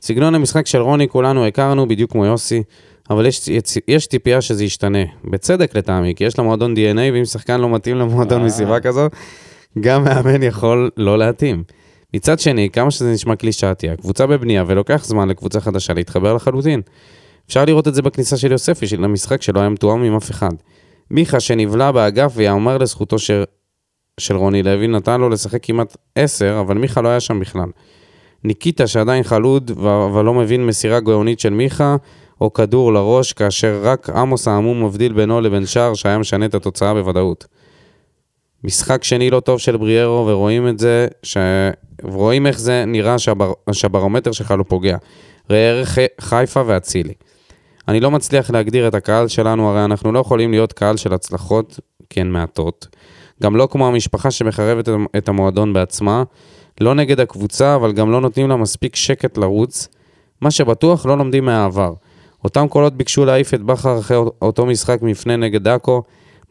סגנון המשחק של רוני כולנו הכרנו, בדיוק כמו יוסי, אבל יש, יש, יש ציפייה שזה ישתנה. בצדק לטעמי, כי יש למועדון DNA, ואם שחקן לא מתאים למועדון מסיבה כזו, גם מאמן יכול לא להתאים. מצד שני, כמה שזה נשמע קלישאתי, הקבוצה בבנייה ולוקח זמן לקבוצה חדשה להתחבר לחלוטין. אפשר לראות את זה בכניסה של יוספי של המשחק שלא היה מתואם עם אף אחד. מיכה שנבלע באגף ויאמר לזכותו של, של רוני לוי, נתן לו לשחק כמעט עשר, אבל מיכה לא היה שם בכלל. ניקיטה שעדיין חלוד אבל לא מבין מסירה גאונית של מיכה, או כדור לראש, כאשר רק עמוס העמום מבדיל בינו לבין שער שהיה משנה את התוצאה בוודאות. משחק שני לא טוב של בריארו, ורואים את זה, ש... ורואים איך זה נראה שהבר... שהברומטר שלך לא פוגע. ראה ערך חיפה ואצילי. אני לא מצליח להגדיר את הקהל שלנו, הרי אנחנו לא יכולים להיות קהל של הצלחות, כי הן מעטות. גם לא כמו המשפחה שמחרבת את המועדון בעצמה, לא נגד הקבוצה, אבל גם לא נותנים לה מספיק שקט לרוץ. מה שבטוח, לא לומדים מהעבר. אותם קולות ביקשו להעיף את בכר אחרי אותו משחק מפנה נגד דאקו,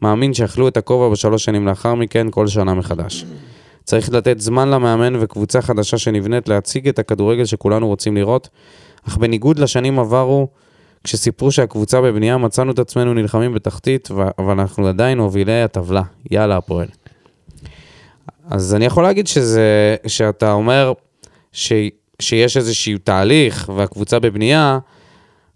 מאמין שאכלו את הכובע בשלוש שנים לאחר מכן, כל שנה מחדש. צריך לתת זמן למאמן וקבוצה חדשה שנבנית להציג את הכדורגל שכולנו רוצים לראות, אך בניגוד לשנים עברו, כשסיפרו שהקבוצה בבנייה, מצאנו את עצמנו נלחמים בתחתית, אבל אנחנו עדיין מובילי הטבלה. יאללה, הפועל. אז אני יכול להגיד שזה, שאתה אומר ש, שיש איזשהו תהליך והקבוצה בבנייה,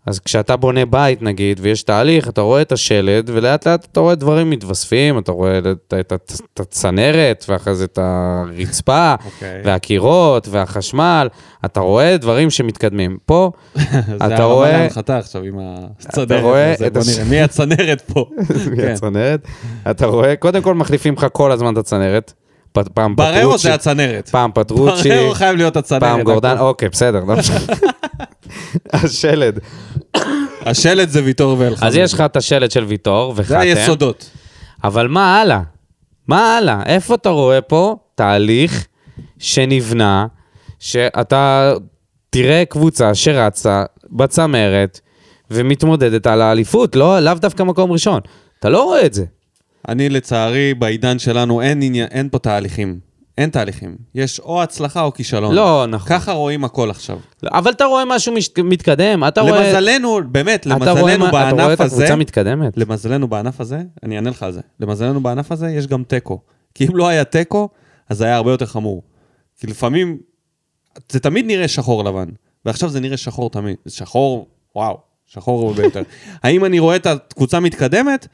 אז כשאתה בונה בית נגיד, ויש תהליך, אתה רואה את השלד, ולאט לאט אתה רואה דברים מתווספים, אתה רואה את, את, את, את הצנרת, ואחרי זה את הרצפה, אוקיי. והקירות, והחשמל, אתה רואה דברים שמתקדמים. פה, <laughs> זה אתה הרמה רואה... להנחתה עכשיו עם הצנרת. הזה. בוא נראה, מי הצנרת פה? <laughs> כן. הצנרת, אתה רואה, קודם כל מחליפים לך כל הזמן את הצנרת. פעם בררו פטרוצ'י, זה הצנרת. פעם פטרוצ'י, בררו חייב להיות הצנרת. פעם גורדן. אוקיי, בסדר, לא משנה. <laughs> השלד. השלט זה ויטור ואלחמד. אז יש לך את השלד של ויטור וחתם. זה היסודות. אבל מה הלאה? מה הלאה? איפה אתה רואה פה תהליך שנבנה, שאתה תראה קבוצה שרצה בצמרת ומתמודדת על האליפות, לא, לאו דווקא מקום ראשון. אתה לא רואה את זה. אני לצערי, בעידן שלנו אין עניין, אין פה תהליכים. אין תהליכים. יש או הצלחה או כישלון. לא, נכון. ככה רואים הכל עכשיו. אבל אתה רואה משהו מש... מתקדם, אתה רואה... למזלנו, באמת, אתה רואה, למזלנו מה- אתה רואה בענף את הזה, הקבוצה מתקדמת. למזלנו בענף הזה, אני אענה לך על זה. למזלנו בענף הזה יש גם תיקו. כי אם לא היה תיקו, אז זה היה הרבה יותר חמור. כי לפעמים, זה תמיד נראה שחור לבן, ועכשיו זה נראה שחור תמיד. שחור, וואו, שחור הרבה יותר. <laughs> האם אני רואה את הקבוצה מתקדמת?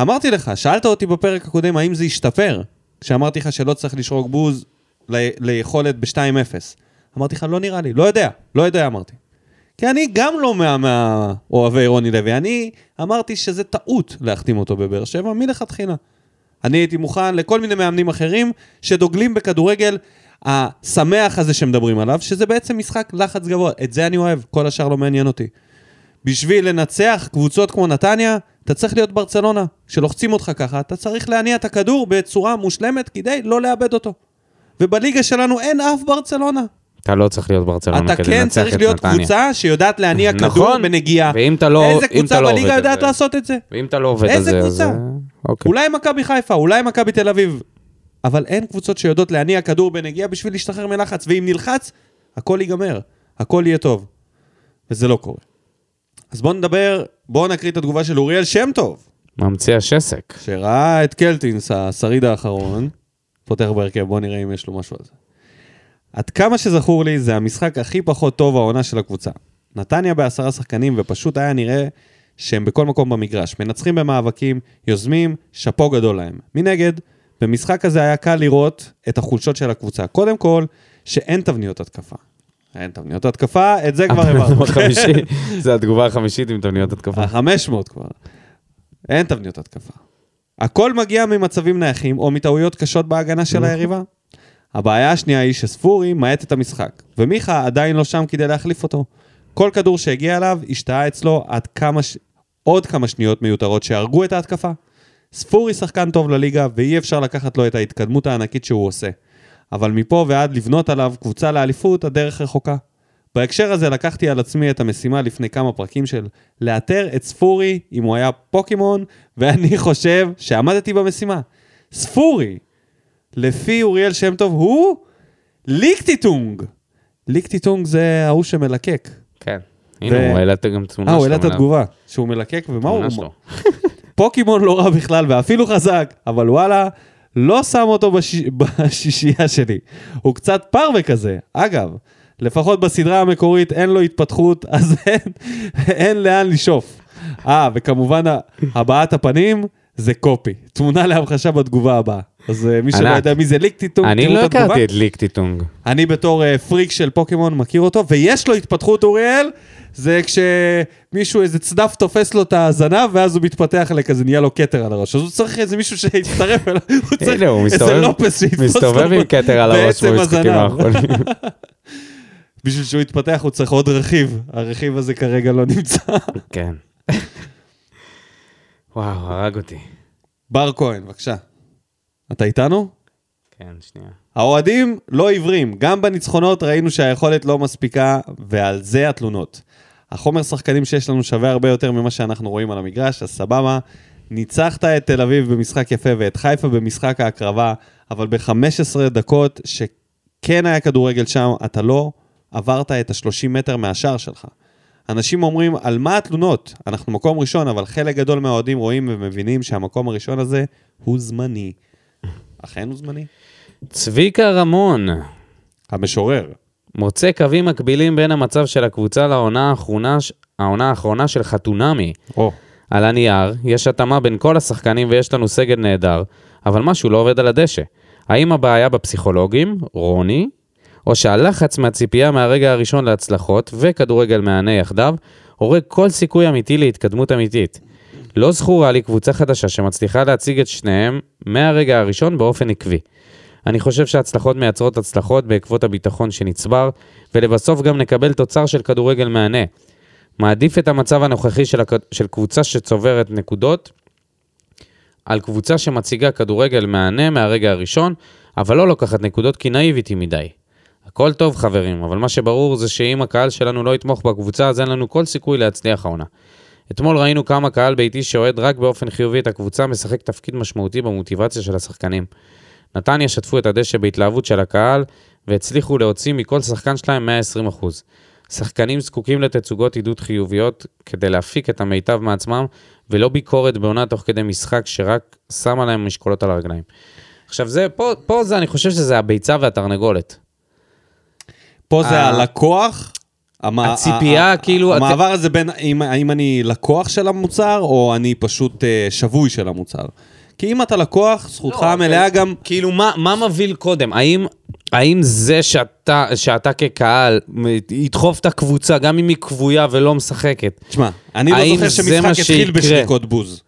אמרתי לך, שאלת אותי בפרק הקודם האם זה השתפר, כשאמרתי לך שלא צריך לשרוק בוז ל- ליכולת ב-2-0. אמרתי לך, לא נראה לי, לא יודע, לא יודע אמרתי. כי אני גם לא מה- מהאוהבי רוני לוי, אני אמרתי שזה טעות להחתים אותו בבאר שבע מלכתחילה. אני הייתי מוכן לכל מיני מאמנים אחרים שדוגלים בכדורגל השמח הזה שמדברים עליו, שזה בעצם משחק לחץ גבוה. את זה אני אוהב, כל השאר לא מעניין אותי. בשביל לנצח קבוצות כמו נתניה, אתה צריך להיות ברצלונה. כשלוחצים אותך ככה, אתה צריך להניע את הכדור בצורה מושלמת כדי לא לאבד אותו. ובליגה שלנו אין אף ברצלונה. אתה לא צריך להיות ברצלונה אתה כדי כן לנצח צריך את להיות נתניה. קבוצה שיודעת להניע כדור נכון. בנגיעה. ואם אתה לא- איזה קבוצה אתה לא בליגה יודעת זה. לעשות את זה? ואם אתה לא עובד על איזה זה, אז... קבוצה? אוקיי. אולי מכבי חיפה, אולי מכבי תל אביב. אבל אין קבוצות שיודעות להניע כדור בנגיעה בשביל להשתחרר מלחץ, ואם נלחץ, הכל ייגמר, הכל יהיה טוב. וזה לא קורה. אז בואו נדבר, בואו נקריא את התגובה של אוריאל שם טוב, ממציא השסק. שראה את קלטינס, השריד האחרון, פותח בהרכב, בואו נראה אם יש לו משהו על זה. עד כמה שזכור לי, זה המשחק הכי פחות טוב העונה של הקבוצה. נתניה בעשרה שחקנים, ופשוט היה נראה שהם בכל מקום במגרש. מנצחים במאבקים, יוזמים, שאפו גדול להם. מנגד, במשחק הזה היה קל לראות את החולשות של הקבוצה. קודם כל, שאין תבניות התקפה. אין תבניות התקפה, את זה כבר הבנו. זה התגובה החמישית עם תבניות התקפה. ה-500 כבר. אין תבניות התקפה. הכל מגיע ממצבים נייחים או מטעויות קשות בהגנה של היריבה. הבעיה השנייה היא שספורי מאט את המשחק, ומיכה עדיין לא שם כדי להחליף אותו. כל כדור שהגיע אליו השתהה אצלו עד כמה ש... עוד כמה שניות מיותרות שהרגו את ההתקפה. ספורי שחקן טוב לליגה, ואי אפשר לקחת לו את ההתקדמות הענקית שהוא עושה. אבל מפה ועד לבנות עליו קבוצה לאליפות, הדרך רחוקה. בהקשר הזה לקחתי על עצמי את המשימה לפני כמה פרקים של לאתר את ספורי אם הוא היה פוקימון, <laughs> ואני חושב שעמדתי במשימה. ספורי, לפי אוריאל שם טוב, הוא ליקטיטונג. ליקטיטונג זה ההוא שמלקק. כן. הנה, הוא העלה את- גם תמונה אה, שלו. הוא העלה את. התגובה, שהוא מלקק, ומה הוא... <laughs> פוקימון לא רע בכלל ואפילו חזק, אבל וואלה, לא שם אותו בש... <laughs> בשישייה שלי. הוא קצת פרווה כזה. אגב, לפחות בסדרה המקורית אין לו התפתחות, <laughs> אז אין, אין לאן לשאוף. אה, וכמובן הבעת הפנים זה קופי. תמונה להמחשה בתגובה הבאה. אז אה, מי שלא. יודע מי זה ליקטיטונג, אני לא. הכרתי את ליקטיטונג. אני בתור אה, פריק של פוקימון מכיר אותו, ויש לו התפתחות, אוריאל, זה כשמישהו, איזה צדף תופס לו את הזנב, ואז הוא מתפתח לכזה, נהיה לו כתר על הראש. אז הוא צריך איזה מישהו שיצטרף אליו, הוא צריך איזה לופס שיתפוס אותו מסתובב עם כתר על הראש במשחקים. האחרונים. <laughs> בשביל שהוא יתפתח הוא צריך עוד רכיב, הרכיב הזה כרגע לא נמצא. כן. <laughs> וואו, הרג אותי. בר כהן, בבקשה. אתה איתנו? כן, שנייה. האוהדים לא עיוורים, גם בניצחונות ראינו שהיכולת לא מספיקה, ועל זה התלונות. החומר שחקנים שיש לנו שווה הרבה יותר ממה שאנחנו רואים על המגרש, אז סבבה. ניצחת את תל אביב במשחק יפה ואת חיפה במשחק ההקרבה, אבל ב-15 דקות שכן היה כדורגל שם, אתה לא עברת את ה-30 מטר מהשער שלך. אנשים אומרים, על מה התלונות? אנחנו מקום ראשון, אבל חלק גדול מהאוהדים רואים ומבינים שהמקום הראשון הזה הוא זמני. אכן הוא זמני. צביקה רמון המשורר. מוצא קווים מקבילים בין המצב של הקבוצה לעונה האחרונה, העונה האחרונה של חתונמי. או. על הנייר, יש התאמה בין כל השחקנים ויש לנו סגל נהדר, אבל משהו לא עובד על הדשא. האם הבעיה בפסיכולוגים, רוני, או שהלחץ מהציפייה מהרגע הראשון להצלחות וכדורגל מהנה יחדיו, הורג כל סיכוי אמיתי להתקדמות אמיתית. לא זכורה לי קבוצה חדשה שמצליחה להציג את שניהם מהרגע הראשון באופן עקבי. אני חושב שהצלחות מייצרות הצלחות בעקבות הביטחון שנצבר, ולבסוף גם נקבל תוצר של כדורגל מהנה. מעדיף את המצב הנוכחי של, הכ... של קבוצה שצוברת נקודות על קבוצה שמציגה כדורגל מהנה מהרגע הראשון, אבל לא לוקחת נקודות כי נאיבית היא מדי. הכל טוב חברים, אבל מה שברור זה שאם הקהל שלנו לא יתמוך בקבוצה, אז אין לנו כל סיכוי להצליח העונה. אתמול ראינו כמה קהל ביתי שאוהד רק באופן חיובי את הקבוצה משחק תפקיד משמעותי במוטיבציה של השחקנים. נתניה שטפו את הדשא בהתלהבות של הקהל, והצליחו להוציא מכל שחקן שלהם 120%. שחקנים זקוקים לתצוגות עידוד חיוביות כדי להפיק את המיטב מעצמם, ולא ביקורת בעונה תוך כדי משחק שרק שמה להם משקולות על הרגליים. עכשיו זה, פה, פה זה, אני חושב שזה הביצה והתרנגולת. פה זה ה- הלקוח. המ- הציפייה, ה- ה- כאילו, את- המעבר הזה בין האם- האם אני לקוח של המוצר, או אני פשוט אה, שבוי של המוצר. כי אם אתה לקוח, זכותך לא, המלאה אבל- גם... כאילו, מה, מה מבהיל קודם? האם, האם זה שאתה, שאתה כקהל ידחוף את הקבוצה, גם אם היא כבויה ולא משחקת, תשמע, אני לא זוכר שמשחק התחיל? בשריקות בוז.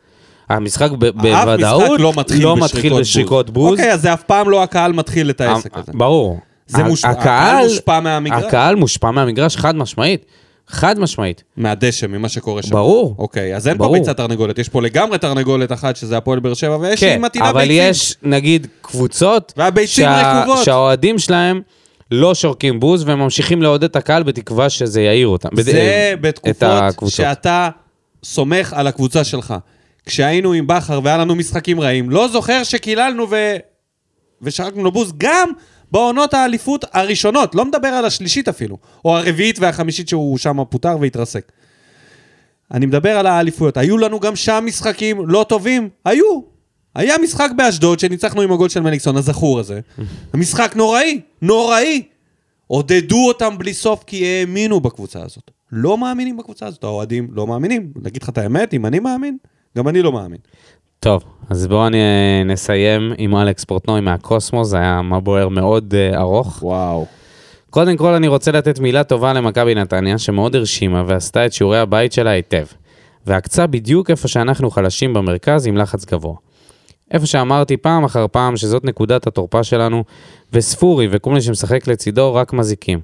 המשחק ב- בוודאות משחק לא מתחיל לא בשריקות מתחיל בשריקות בוז. אוקיי, אז זה אף פעם לא הקהל מתחיל את העסק אה, הזה. ברור. זה מושפע, הקהל מושפע מהמגרש. הקהל מושפע מהמגרש, חד משמעית. חד משמעית. מהדשא, ממה שקורה שם. ברור. אוקיי, אז אין ברור. פה ביצת תרנגולת, יש פה לגמרי תרנגולת אחת, שזה הפועל באר שבע, ויש כן, שהיא מטילה אבל ביצים. יש, נגיד, קבוצות... והביצים שה- רקובות. שהאוהדים שלהם לא שורקים בוז, והם ממשיכים לעודד את הקהל בתקווה שזה יעיר אותם. בד- זה את בתקופות. שאתה סומך על הקבוצה שלך. כשהיינו עם בכר והיה לנו משחקים רעים, לא זוכר שקיללנו ו... ושרקנו לו בוז גם בעונות האליפות הראשונות, לא מדבר על השלישית אפילו, או הרביעית והחמישית שהוא שם פוטר והתרסק. אני מדבר על האליפויות. היו לנו גם שם משחקים לא טובים? היו. היה משחק באשדוד שניצחנו עם הגול של מליקסון, הזכור הזה. המשחק נוראי, נוראי. עודדו אותם בלי סוף כי האמינו בקבוצה הזאת. לא מאמינים בקבוצה הזאת, האוהדים לא מאמינים. להגיד לך את האמת, אם אני מאמין, גם אני לא מאמין. טוב, אז בואו אני- נסיים עם אלכס פורטנוי מהקוסמוס, זה היה מבוער מאוד אה, ארוך. וואו. קודם כל אני רוצה לתת מילה טובה למכבי נתניה, שמאוד הרשימה ועשתה את שיעורי הבית שלה היטב. ועקצה בדיוק איפה שאנחנו חלשים במרכז עם לחץ גבוה. איפה שאמרתי פעם אחר פעם שזאת נקודת התורפה שלנו, וספורי וכל מי שמשחק לצידו רק מזיקים.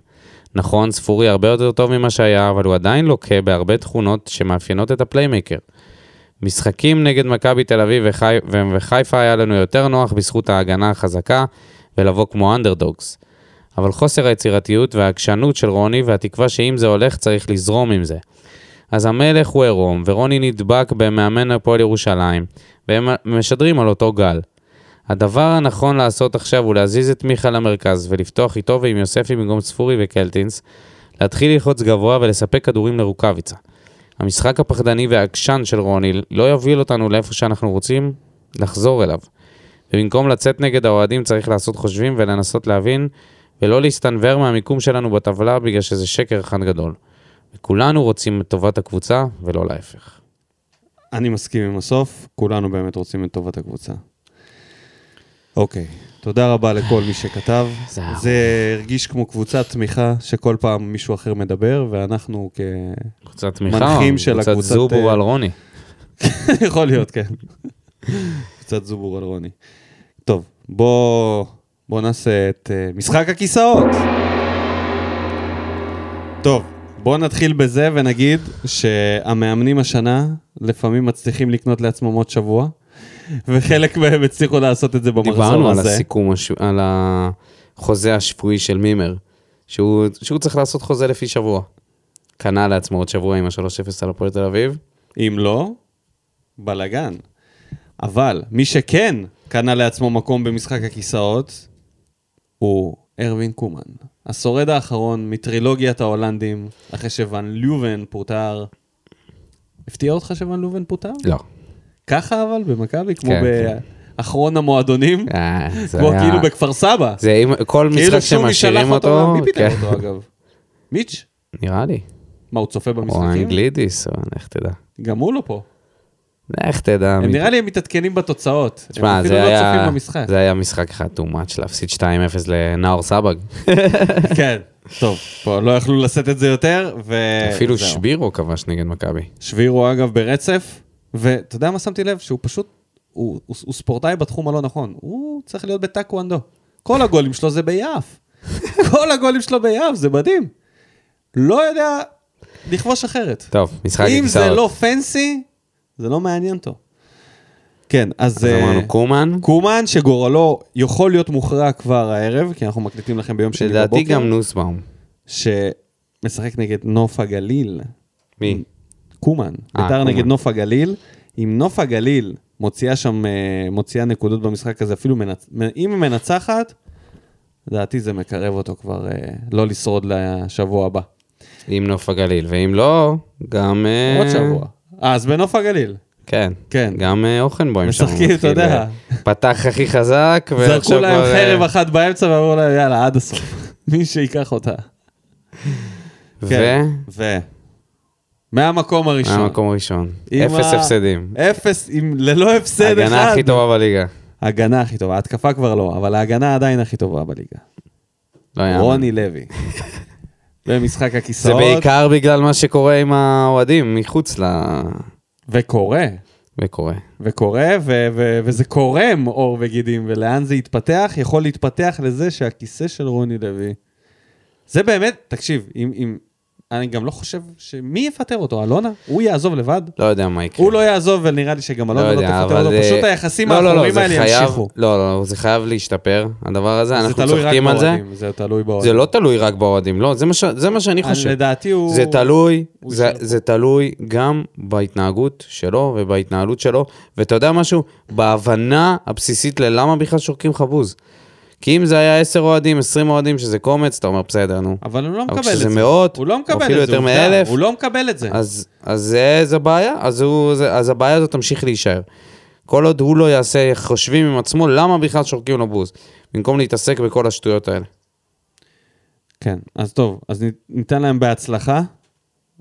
נכון, ספורי הרבה יותר טוב ממה שהיה, אבל הוא עדיין לוקה בהרבה תכונות שמאפיינות את ה playmaker. משחקים נגד מכבי תל אביב וחי... וחיפה היה לנו יותר נוח בזכות ההגנה החזקה ולבוא כמו underdogs. אבל חוסר היצירתיות והעקשנות של רוני והתקווה שאם זה הולך צריך לזרום עם זה. אז המלך הוא עירום, ורוני נדבק במאמן הפועל ירושלים, והם משדרים על אותו גל. הדבר הנכון לעשות עכשיו הוא להזיז את מיכה למרכז ולפתוח איתו ועם יוספי במקום ספורי וקלטינס, להתחיל ללחוץ גבוה ולספק כדורים לרוקאביצה. המשחק הפחדני והעקשן של רוני לא יוביל אותנו לאיפה שאנחנו רוצים לחזור אליו. ובמקום לצאת נגד האוהדים צריך לעשות חושבים ולנסות להבין ולא להסתנוור מהמיקום שלנו בטבלה בגלל שזה שקר אחד גדול. וכולנו רוצים את טובת הקבוצה ולא להפך. אני מסכים עם הסוף, כולנו באמת רוצים את טובת הקבוצה. אוקיי, תודה רבה לכל מי שכתב. זה הרגיש כמו קבוצת תמיכה שכל פעם מישהו אחר מדבר, ואנחנו כ... קבוצת תמיכה, מנחים או של קבוצת הקבוצת, זובור אה, על רוני. <laughs> יכול להיות, כן. קצת זובור על רוני. טוב, בוא, בוא נעשה את uh, משחק הכיסאות. טוב, בוא נתחיל בזה ונגיד שהמאמנים השנה לפעמים מצליחים לקנות לעצמם עוד שבוע, וחלק מהם הצליחו לעשות את זה במחזור דיברנו על הזה. הסיכום, על החוזה השבועי של מימר, שהוא שהוא צריך לעשות חוזה לפי שבוע. קנה לעצמו עוד שבוע עם ה-3-0 על הפועל תל אביב. אם לא, בלאגן. אבל מי שכן קנה לעצמו מקום במשחק הכיסאות, הוא ארווין קומן. השורד האחרון מטרילוגיית ההולנדים, אחרי שוואן לובן פוטר. הפתיע אותך שוואן לובן פוטר? לא. ככה אבל, במכבי? כמו כן, באחרון המועדונים? אה, כמו היה- כאילו בכפר סבא. זה אם כל משחק כאילו שמשאירים שלח אותו, מי כן, אותו אגב? מיץ'? נראה לי. מה, הוא צופה או במשחקים? אנגלידיס, או לך תדע. גם הוא לא פה. לך תדע. הם נראה לי הם מתעדכנים בתוצאות. תשמע, זה לא היה. זה היה משחק אחד too much, להפסיד 2-0 לנאור סבג. <laughs> כן, טוב, פה לא יכלו לשאת את זה יותר, ו... אפילו. שבירו כבש נגד מכבי. שבירו אגב ברצף, ואתה יודע מה שמתי לב? שהוא פשוט, הוא, הוא, הוא ספורטאי בתחום הלא נכון, הוא צריך להיות בטקוונדו. כל הגולים שלו זה ביעף. <laughs> כל הגולים שלו ביעף, זה מדהים. לא יודע לכבוש אחרת. טוב, משחק אם זה. לא פנסי, זה לא מעניין אותו. כן, אז... אז אה, אמרנו קומן, קומן, שגורלו יכול להיות מוכרע כבר הערב, כי אנחנו מקליטים לכם ביום שני בבוקר. לדעתי גם נוסבאום. שמשחק נגד נוף הגליל. מי? קומן. אה, ביתר. נגד נוף הגליל. אם נוף הגליל מוציאה שם, אה, מוציאה נקודות במשחק הזה, אפילו מנצ... אם היא מנצחת, לדעתי זה מקרב אותו כבר אה, לא לשרוד לשבוע הבא. עם נוף הגליל, ואם לא, גם... עוד שבוע. אז בנוף הגליל. כן. כן. גם אוכנבוים שם. משחקים, אתה יודע. פתח הכי חזק, ועכשיו זרקו להם כבר, חרב אחת באמצע ואמרו להם, יאללה, עד הסוף. <laughs> מי שיקח אותה. ו... כן. ו... מהמקום הראשון. המקום הראשון. אפס ה- הפסדים. אפס, עם ללא הפסד אחד. ההגנה הכי טובה בליגה. ההגנה הכי טובה, ההתקפה כבר לא, אבל ההגנה עדיין הכי טובה בליגה. לא יאמן. רוני לוי. <laughs> במשחק זה הכיסאות. בעיקר בגלל מה שקורה עם האוהדים מחוץ ל... וקורה. וקורה. וקורה, ו- ו- וזה קורם עור וגידים, ולאן זה יתפתח? יכול להתפתח לזה שהכיסא של רוני לוי, זה באמת, תקשיב, אם, אם, אני גם לא חושב ש... מי יפטר אותו? אלונה? הוא יעזוב לבד? לא יודע מה יקרה. הוא לא יעזוב, ונראה לי שגם אלונה לא, יודע, תפטר אותו, אה, פשוט היחסים לא, לא, לא, זה האלה חייב- ימשיכו. לא, לא, זה חייב להשתפר, הדבר הזה, זה אנחנו רק צוחקים על זה. זה תלוי באוהדים. זה לא תלוי רק באוהדים, לא, זה מה ש- זה מה שאני אני- חושב. לדעתי הוא... זה תלוי, הוא זה. זה תלוי גם בהתנהגות שלו ובהתנהלות שלו, ואתה יודע משהו? בהבנה הבסיסית ללמה בכלל שורקים לך בוז. כי אם זה היה 10 אוהדים, 20 אוהדים, שזה קומץ, אתה אומר, בסדר, נו. אבל הוא לא מקבל את כשזה זה. מאות, הוא לא מקבל אפילו את זה, יותר. מאלף, הוא לא מקבל את זה. אז, אז זה, זה בעיה, אז, הוא, זה, אז הבעיה הזאת תמשיך להישאר. כל עוד הוא לא יעשה חושבים עם עצמו, למה בכלל שורקים לו בוז? במקום להתעסק בכל השטויות האלה. כן, אז טוב, אז ניתן- להם בהצלחה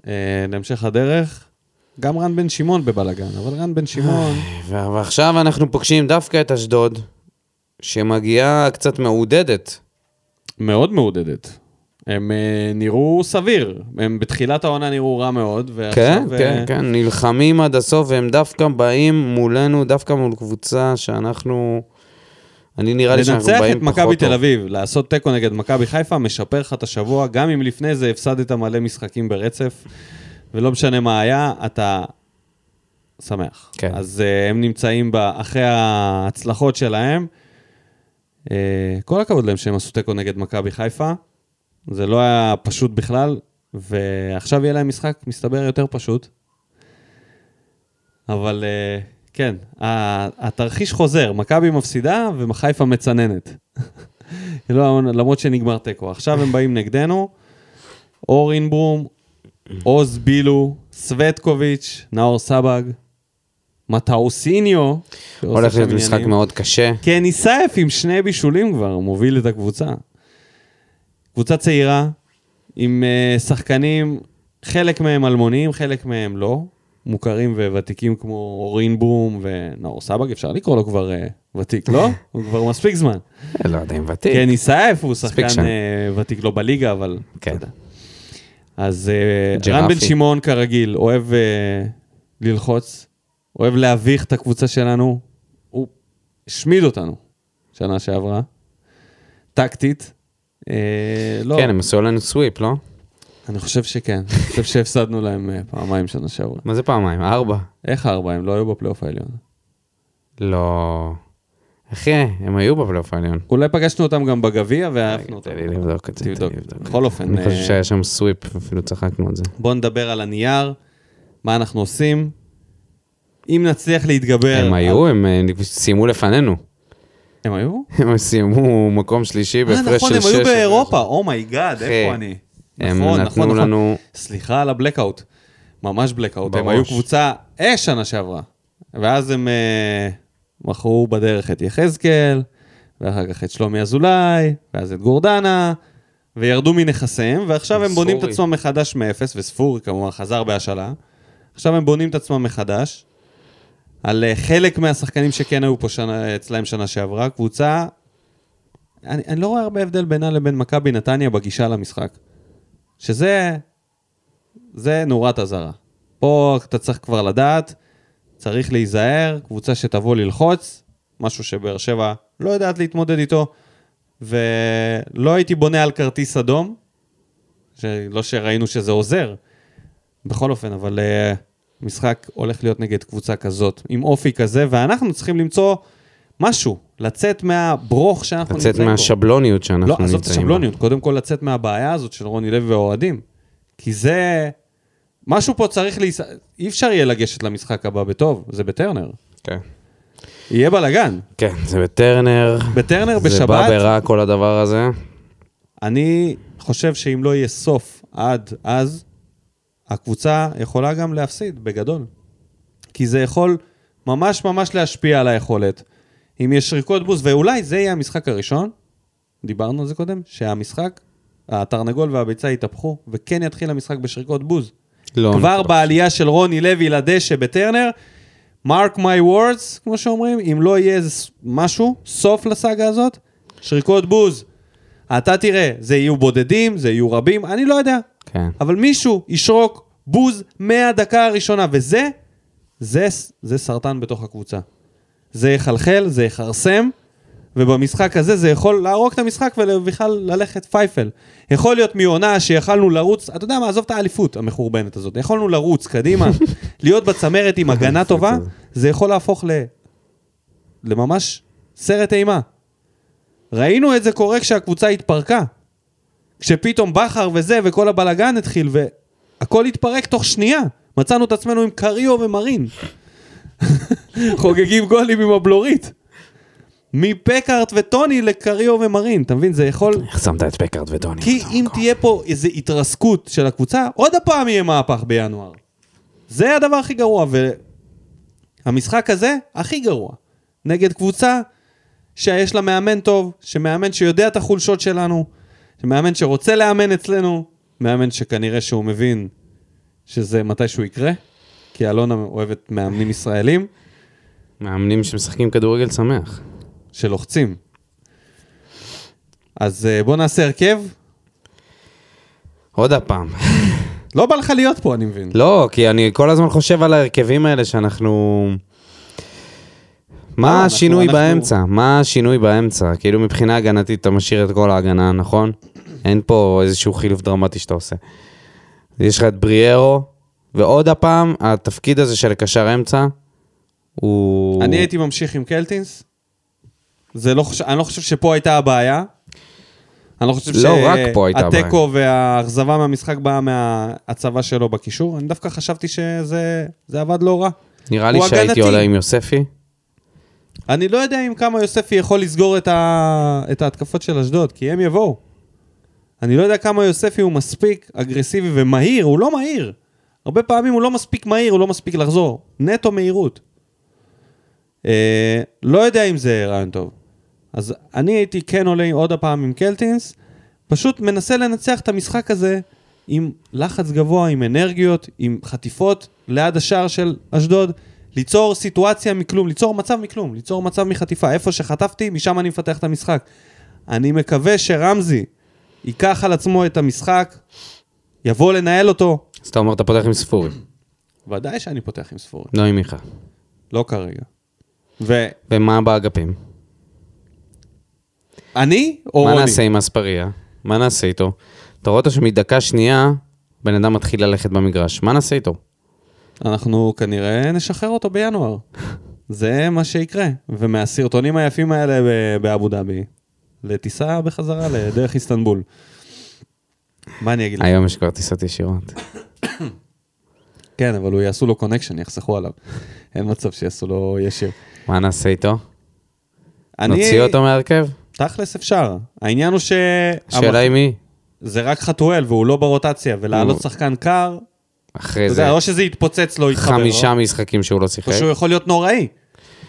אה, להמשך הדרך. גם רן בן שמעון בבלגן, אבל רן בן שמעון... ו- ועכשיו אנחנו פוגשים דווקא את אשדוד, שמגיעה קצת מעודדת. מאוד מעודדת. הם אה, נראו סביר, הם בתחילת העונה נראו רע מאוד, כן. כן, אה, כן, נלחמים עד הסוף, והם דווקא באים מולנו, דווקא מול קבוצה שאנחנו... אני נראה לי שאנחנו לנצח באים את פחות מכבי טוב. תל אביב, לעשות תיקו נגד מכבי חיפה, משפר לך את השבוע, גם אם לפני זה הפסדת מלא משחקים ברצף, ולא משנה מה היה, אתה שמח. כן. אז uh, הם נמצאים ב- אחרי ההצלחות שלהם. Uh, כל הכבוד להם שהם עשו תיקו נגד מכבי חיפה. זה לא היה פשוט בכלל, ועכשיו יהיה להם משחק, מסתבר, יותר פשוט. אבל uh, כן, התרחיש חוזר, מכבי מפסידה וחיפה מצננת. <laughs> לא, למרות שנגמר תיקו. עכשיו הם באים נגדנו, אור אינברום, עוז בילו, סווטקוביץ', נאור סבג, מטאוסיניו. הולך להיות משחק. מאוד קשה. כן, ניסייף עם שני בישולים כבר, מוביל את הקבוצה. קבוצה צעירה, עם uh, שחקנים, חלק מהם אלמוניים, חלק מהם לא. מוכרים וותיקים כמו אורין ברום ונאור סבג, אפשר לקרוא לו כבר uh, ותיק, לא? <laughs> הוא כבר מספיק זמן. לא יודע אם ותיק. כן, ניסייף הוא שחקן uh, ותיק לא בליגה, אבל... כן. אז uh. רן בן שמעון כרגיל, אוהב uh, ללחוץ, אוהב להביך את הקבוצה שלנו, הוא השמיד אותנו שנה שעברה, טקטית. אה, לא, כן, הם עשו עלינו sweep, לא? אני חושב שכן, אני חושב שהפסדנו להם אה, פעמיים שנה שעברה. מה זה פעמיים? ארבע? איך ארבע? הם לא היו בפלייאוף העליון. לא... אחי, הם היו בפלייאוף העליון. אולי פגשנו אותם גם בגביע והעפנו אותם. תן לי לבדוק את זה, תן לי תבדוק. לבדוק. בכל אופן, אני חושב אה, שהיה שם sweep, אפילו צחקנו על זה. בואו נדבר על הנייר, מה אנחנו עושים. אם נצליח להתגבר... הם היו, הם אה, סיימו לפנינו. הם היו? הם סיימו מקום שלישי אה, בהפרש של נכון, הם שש. היו. באירופה, oh my God, איפה אני? הם נכון, נתנו נכון, נכון. לנו... סליחה על ה blackout. ממש blackout. הם. היו קבוצה אש שנה שעברה. ואז הם אה, מכרו בדרך את יחזקאל, ואחר כך את שלומי אזולאי, ואז את גורדנה, וירדו מנכסיהם, ועכשיו הם בונים את. עצמם מחדש מאפס, וספורי כמובן חזר בהשאלה. עכשיו הם בונים את עצמם מחדש. על אה, חלק מהשחקנים שכן היו פה שנה, אצלהם שנה שעברה, קבוצה... אני, אני לא רואה הרבה הבדל בינה לבין מכבי נתניה בגישה למשחק. שזה... זה נורת אזהרה. פה אתה צריך כבר לדעת, צריך להיזהר, קבוצה שתבוא ללחוץ, משהו שבאר שבע לא יודעת להתמודד איתו, ולא הייתי בונה על כרטיס אדום, לא שראינו שזה עוזר, בכל אופן, אבל uh, משחק הולך להיות נגד קבוצה כזאת, עם אופי כזה, ואנחנו צריכים למצוא משהו, לצאת מהברוך שאנחנו לצאת נמצאים בו. מהשבלוניות שאנחנו לא, נמצאים עזוב את השבלוניות, קודם כל לצאת מהבעיה הזאת של רוני לוי והאוהדים. כי זה... משהו פה צריך להיס... אי אפשר יהיה לגשת למשחק הבא בטוב, זה בטרנר. כן. יהיה בלאגן. כן, זה בטרנר. בטרנר זה בא בשבת, ברע כל הדבר הזה. אני חושב שאם לא יהיה סוף עד אז, הקבוצה יכולה גם להפסיד, בגדול. כי זה יכול ממש ממש להשפיע על היכולת. אם יש שריקות בוז, ואולי זה יהיה המשחק הראשון, דיברנו על זה קודם, שהמשחק, התרנגול והביצה יתהפכו, וכן יתחיל המשחק בשריקות בוז. לא. כבר נכון. בעלייה של רוני לוי לדשא בטרנר, mark my words, כמו שאומרים, אם לא יהיה איזה משהו, סוף לסאגה הזאת, שריקות בוז. אתה תראה, זה יהיו בודדים, זה יהיו רבים, אני לא יודע. כן. אבל מישהו ישרוק בוז מהדקה הראשונה, וזה זה, זה סרטן בתוך הקבוצה. זה יחלחל, זה יכרסם, ובמשחק הזה זה יכול להרוג את המשחק ובכלל ללכת פייפל. יכול להיות מעונה שיכלנו לרוץ, אתה יודע מה, עזוב את האליפות המחורבנת הזאת, יכולנו לרוץ קדימה, <laughs> להיות בצמרת עם הגנה טובה, זה יכול להפוך ל... לממש סרט אימה. ראינו את זה קורה כשהקבוצה התפרקה. כשפתאום בכר וזה וכל הבלגן התחיל והכל התפרק תוך שנייה. מצאנו את עצמנו עם קריו ומרין. <laughs> חוגגים גולים עם הבלורית. מפקארט וטוני לקריו ומרין, אתה מבין? זה יכול... איך שמת את פקארט וטוני? כי באותו אם מקום? תהיה פה איזו התרסקות של הקבוצה, עוד הפעם יהיה מהפך בינואר. זה הדבר הכי גרוע, והמשחק הזה הכי גרוע. נגד קבוצה שיש לה מאמן טוב, שמאמן שיודע את החולשות שלנו, שמאמן שרוצה לאמן אצלנו, מאמן שכנראה שהוא מבין שזה מתישהו יקרה, כי אלונה אוהבת מאמנים ישראלים מאמנים שמשחקים כדורגל שמח. שלוחצים. אז אה, בוא נעשה הרכב. עוד הפעם. <laughs> לא בא לך להיות פה, אני מבין. לא, כי אני כל הזמן חושב על ההרכבים האלה שאנחנו... מה השינוי באמצע? מה השינוי באמצע? כאילו מבחינה הגנתית אתה משאיר את כל ההגנה, נכון? אין פה איזשהו חילוף דרמטי שאתה עושה. יש לך את בריארו, ועוד הפעם, התפקיד הזה של קשר אמצע, הוא... אני הייתי ממשיך עם קלטינס. זה לא חושב, אני לא חושב שפה הייתה הבעיה. אני לא חושב לא. שהתיקו והאכזבה מהמשחק באה מההצבה שלו בקישור. אני דווקא חשבתי שזה זה עבד לא רע. נראה לי שהייתי הגנתי. עולה עם יוספי. אני לא יודע אם כמה יוספי יכול לסגור את, ה... את ההתקפות של אשדוד, כי הם יבואו. אני לא יודע כמה יוספי הוא מספיק אגרסיבי ומהיר, הוא לא מהיר. הרבה פעמים הוא לא מספיק מהיר, הוא לא מספיק לחזור. נטו מהירות. אה, לא יודע אם זה רעיון טוב. אז אני הייתי כן עולה עוד הפעם עם קלטינס, פשוט מנסה לנצח את המשחק הזה עם לחץ גבוה, עם אנרגיות, עם חטיפות ליד השער של אשדוד, ליצור סיטואציה מכלום, ליצור מצב מכלום, ליצור מצב מחטיפה. איפה שחטפתי, משם אני מפתח את המשחק. אני מקווה שרמזי ייקח על עצמו את המשחק, יבוא לנהל אותו. אז אתה אומר, אתה פותח עם ספורי. ודאי שאני פותח עם ספורי, לא עם מיכה. לא כרגע. ואני, ומה באגפים? או מה רוני? נעשה עם אספריה? מה נעשה איתו? אתה רואה אותו שמדקה שנייה, בן אדם מתחיל ללכת במגרש. מה נעשה איתו? אנחנו כנראה נשחרר אותו בינואר. <laughs> זה מה שיקרה. ומהסרטונים היפים האלה באבו דאבי, לטיסה בחזרה לדרך איסטנבול. מה אני אגיד לך? היום יש כבר טיסות ישירות. כן, אבל הוא יעשו לו קונקשן, יחסכו עליו. אין מצב שיעשו לו ישיר. מה נעשה איתו? אני- נוציא אותו מהרכב? תכלס אפשר. העניין הוא ש... השאלה היא מי? זה רק חתואל והוא לא ברוטציה, ולהעלות. שחקן קר, אחרי זה או שזה יתפוצץ לו יתחבר חמישה משחקים שהוא לא שיחק. או שהוא יכול להיות נוראי.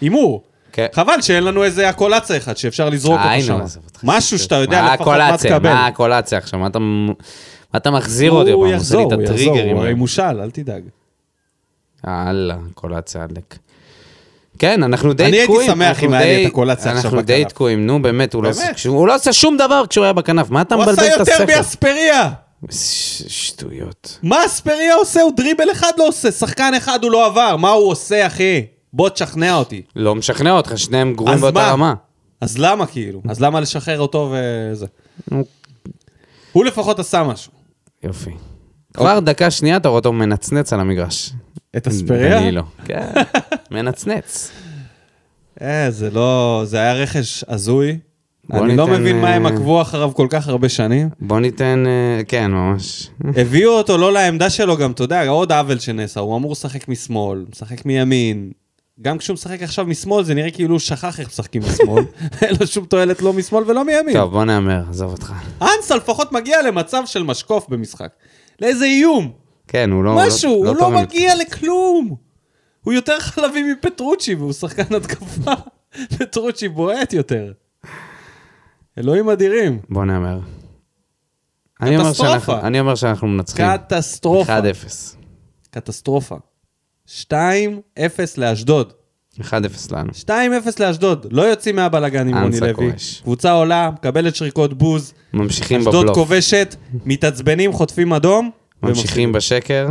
הימור. כן. חבל שאין לנו איזה הקולציה אחד שאפשר לזרוק אותו היינו, שם. משהו שאתה יודע מה לפחות מה הקולציה? תקבל. מה הקולציה עכשיו? מה אתה- מה אתה מחזיר אותי? הוא? עושה יחזור, הוא יחזור, הוא הרי. מושל, אל תדאג. יאללה, קולציה עלק. כן, אנחנו די אני הייתי תקועים. שמח אם היה לי את הקולציה עכשיו אנחנו די בכנף. תקועים, נו באמת, הוא לא? עושה- הוא לא עשה שום דבר כשהוא היה בכנף, מה אתה הוא מבלבל עשה את יותר השכל? מאספריה! ש- שטויות. מה אספריה עושה? הוא דריבל אחד לא עושה, שחקן אחד הוא לא עבר, מה הוא עושה, אחי? בוא תשכנע אותי. לא משכנע אותך, שניהם גרועים אז באותה מה? רמה. אז למה כאילו? אז למה לשחרר אותו וזה? נו, הוא לפחות עשה משהו. יופי. כבר דקה שנייה אתה רואה אותו מנצנץ על המגרש. את אספריה? אני לא. כן, <laughs> מנצנץ. אה, זה לא... זה היה רכש הזוי. אני לא מבין מה הם אה, עקבו אחריו כל כך הרבה שנים. בוא ניתן, אה, כן, ממש. הביאו אותו לא לעמדה שלו גם, אתה יודע, עוד עוול שנעשה, הוא אמור לשחק משמאל, משחק מימין. גם כשהוא משחק עכשיו משמאל, זה נראה כאילו הוא שכח איך משחקים משמאל. <laughs> אין לו שום תועלת לא משמאל ולא מימין. טוב, בוא נהמר, עזוב אותך. אנסה לפחות מגיע למצב של משקוף במשחק. לאיזה איום. כן, הוא לא... משהו, הוא לא לי. מגיע לכלום. הוא יותר חלבי מפטרוצ'י, והוא שחקן התקפה. <laughs> פטרוצ'י בועט יותר. אלוהים אדירים. בוא נהמר. אומר קטסטרופה. אני אומר שאנחנו מנצחים. קטסטרופה. 1-0. קטסטרופה. 2-0 לאשדוד. 1-0 לנו. 2-0 לאשדוד. לא יוצאים מהבלגן עם רוני לוי. קבוצה עולה, מקבלת שריקות בוז. ממשיכים אשדוד בבלוף. כובשת, מתעצבנים, חוטפים אדום. ממשיכים בשקר.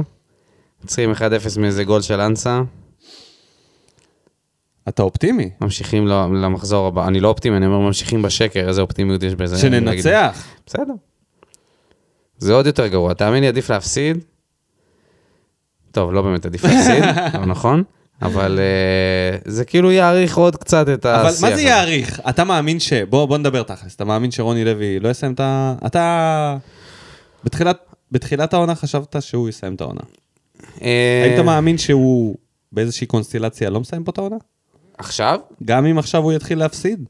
יוצרים 1-0 מאיזה גול של אנסה. אתה אופטימי. ממשיכים למחזור הבא. אני לא אופטימי, אני אומר ממשיכים בשקר, איזה אופטימיות יש בזה. להגיד. שננצח. בסדר. זה עוד יותר גרוע. תאמין לי, עדיף להפסיד. טוב, לא באמת עדיף להפסיד, <laughs> לא נכון? אבל אה, זה כאילו יאריך עוד קצת את השיח. אבל מה זה. יעריך? אתה מאמין ש... בוא, בוא נדבר תכלס. אתה מאמין שרוני לוי לא יסיים את ה... אתה... בתחילת, בתחילת העונה חשבת שהוא יסיים את העונה. אה, היית מאמין שהוא באיזושהי קונסטלציה לא מסיים פה את העונה? עכשיו? גם אם עכשיו הוא יתחיל להפסיד?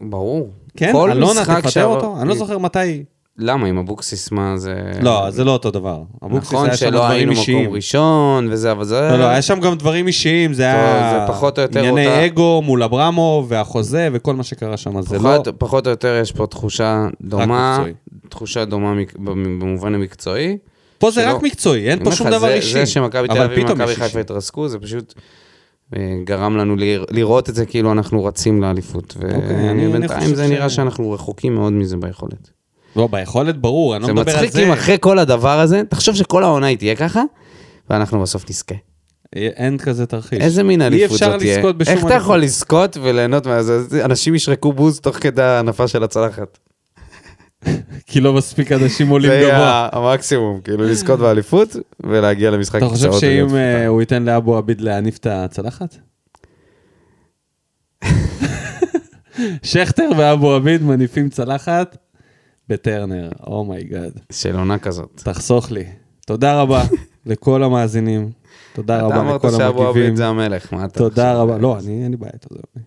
ברור. כן? כל אלונה תפטר אותו? אני לא זוכר מתי... למה, עם אבוקסיס מה זה... לא, זה לא אותו דבר. אבוקסיס נכון היה שם שלא דברים היינו אישיים. מקום ראשון וזה, אבל זה... לא, לא, היה שם גם דברים אישיים, זה היה... זה פחות או יותר ענייני אותה- אגו מול אברמוב והחוזה וכל מה שקרה שם, זה לא... פחות, או יותר יש פה תחושה דומה. תחושה דומה במובן המקצועי. פה זה שלא- רק מקצועי, אין פה שום דבר זה- אישי. זה שמכבי תל אביב ומכבי חיפה. התרסקו, זה פשוט אה, גרם לנו לרא- לראות את זה כאילו אנחנו רצים לאליפות. אוקיי, ובינתיים חושב זה נראה שאנחנו רחוקים מאוד מזה ביכולת. לא, ביכולת ברור, אני לא זה מדבר על מצחיק זה. אם אחרי כל הדבר הזה, תחשוב שכל העונה היא תהיה ככה, ואנחנו בסוף נזכה. אין כזה תרחיש. איזה מין אליפות זאת אי תהיה? אפשר לזכות בשום איך אתה. יכול לזכות וליהנות מזה? אנשים ישרקו בוז תוך כדי ההנפה של הצלחת. <laughs> כי לא מספיק אנשים עולים זה גבוה. יהיה המקסימום, כאילו לזכות באליפות ולהגיע למשחק אתה חושב שאם אה. הוא ייתן לאבו עביד להניף את הצלחת? <laughs> שכטר ואבו עביד מניפים צלחת בטרנר, oh my God. של עונה כזאת. תחסוך לי. תודה רבה <laughs> לכל המאזינים. תודה אתה רבה אמרת לכל שאבו המגיבים. עביד זה המלך, מה אתה תודה? רבה. לא, אני, אין לי בעיה איתו. זה-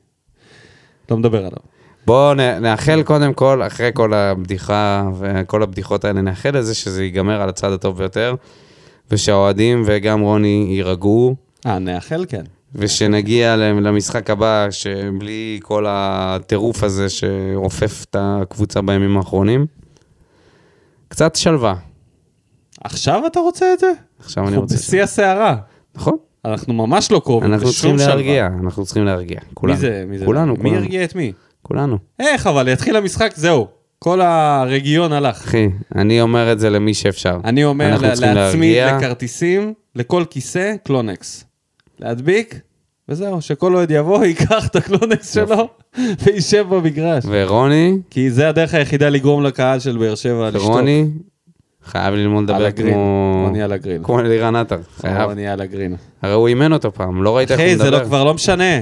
לא מדבר עליו. בואו נאחל קודם כל, אחרי כל הבדיחה וכל הבדיחות האלה, נאחל לזה שזה ייגמר על הצד הטוב ביותר, ושהאוהדים וגם רוני יירגעו, אה, נאחל כן. ושנגיע למשחק הבא, שבלי כל הטירוף הזה שרופף את הקבוצה בימים האחרונים, קצת שלווה. עכשיו אתה רוצה את זה? עכשיו אני אנחנו רוצה... בשיא הסערה. נכון. אנחנו ממש לא קרובים אנחנו צריכים שלווה. להרגיע, אנחנו צריכים להרגיע. כולנו. מי זה? מי זה? כולנו, מי כולנו. ירגיע את מי? כולנו. איך, אבל יתחיל המשחק, זהו. כל הרגיון הלך. אחי, אני אומר את זה למי שאפשר. אני אומר לה- להצמיד להרגיע. לכרטיסים, לכל כיסא, קלונקס. להדביק, וזהו, שכל אוהד יבוא, ייקח את הקלונקס שלו, וישב במגרש. ורוני, כי זה הדרך היחידה לגרום לקהל של באר שבע לשתוק. רוני, חייב ללמוד לדבר. כמו... רוני על הגרין. כמו אלירן עטר. חייב. רוני על הגרין. הרי הוא אימן אותו פעם, לא ראית איך הוא אחי, זה מדבר. לא- כבר לא משנה.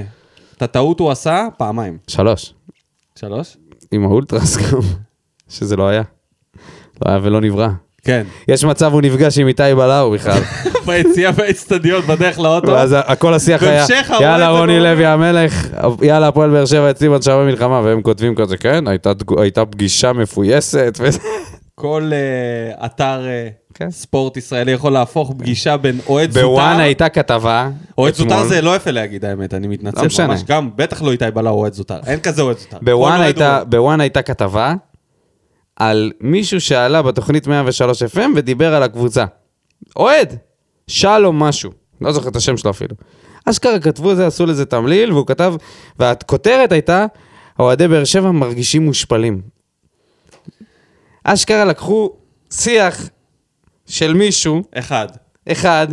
את הטעות הוא עשה פעמיים. שלוש. שלוש? עם האולטרס גם, <laughs> שזה לא היה. לא היה ולא נברא. כן. יש מצב הוא נפגש עם איתי בלאו בכלל. <laughs> ביציאה באצטדיון, בדרך לאוטו. ואז הכל השיח היה, יאללה רוני לא- לוי המלך, יאללה הפועל באר שבע אצלי בנשמה במלחמה, והם כותבים כזה, כן, הייתה פגישה מפויסת. <laughs> כל אה, אתר אה, כן. ספורט ישראלי יכול להפוך פגישה בין אוהד זוטר. בוואן הייתה כתבה, אוהד זוטר. זה לא יפה להגיד האמת, אני מתנצל. לא משנה. ממש גם, בטח לא איתי בלאו אוהד זוטר. אין כזה אוהד זוטר. כל בוואן בוואן הייתה כתבה על מישהו שעלה בתוכנית 103 FM ודיבר על הקבוצה. אוהד, שלום משהו, לא זוכר את השם שלו אפילו. אשכרה כתבו את זה, עשו לזה תמליל, והוא כתב, והכותרת הייתה, אוהדי באר שבע מרגישים מושפלים. אשכרה לקחו שיח של מישהו, אחד. אחד,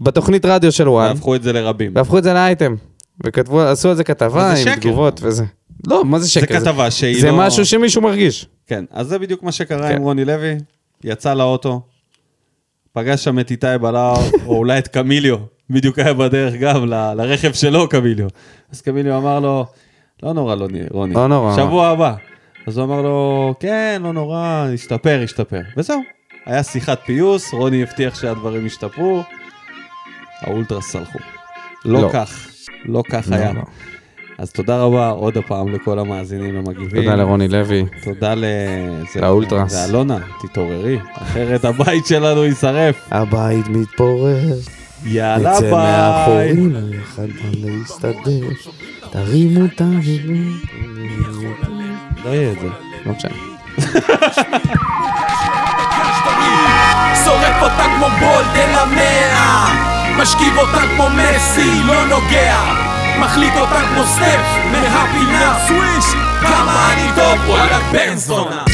בתוכנית רדיו של וואן, והפכו את זה לרבים. והפכו את זה לאייטם. וכתבו, עשו על זה כתבה זה עם שקר. תגובות וזה. לא, מה זה זה שקר? כתבה שהיא זה לא... משהו שמישהו מרגיש. כן, אז זה בדיוק מה שקרה כן. עם רוני לוי. יצא לאוטו, פגש שם את איתי בלאו, <laughs> או אולי את קמיליו. בדיוק היה בדרך גם ל- לרכב שלו, קמיליו. אז קמיליו אמר לו, לא נורא, לא, רוני. לא נורא. שבוע הבא. אז הוא אמר לו, כן, לא נורא, ישתפר, ישתפר. וזהו. היה שיחת פיוס, רוני הבטיח שהדברים ישתפרו, האולטרס סלחו. לא, לא. כך, לא כך לא, היה. לא. אז תודה רבה עוד הפעם לכל המאזינים המגיבים. תודה לרוני לוי. תודה ל... לאולטרס. זה אלונה, תתעוררי, אחרת הבית שלנו יישרף. הבית מתפורר, יאללה נצא ביי. מהחורים, אחד להסתדר, תרימו את האוויר. לא יהיה את זה. לא משנה. שורף אותה כמו בולד אל המאה משכיב אותה כמו מסי, לא נוגע מחליק אותה כמו סטף מהפינה. סוויש כמה אני טוב וואלכ בן זונה.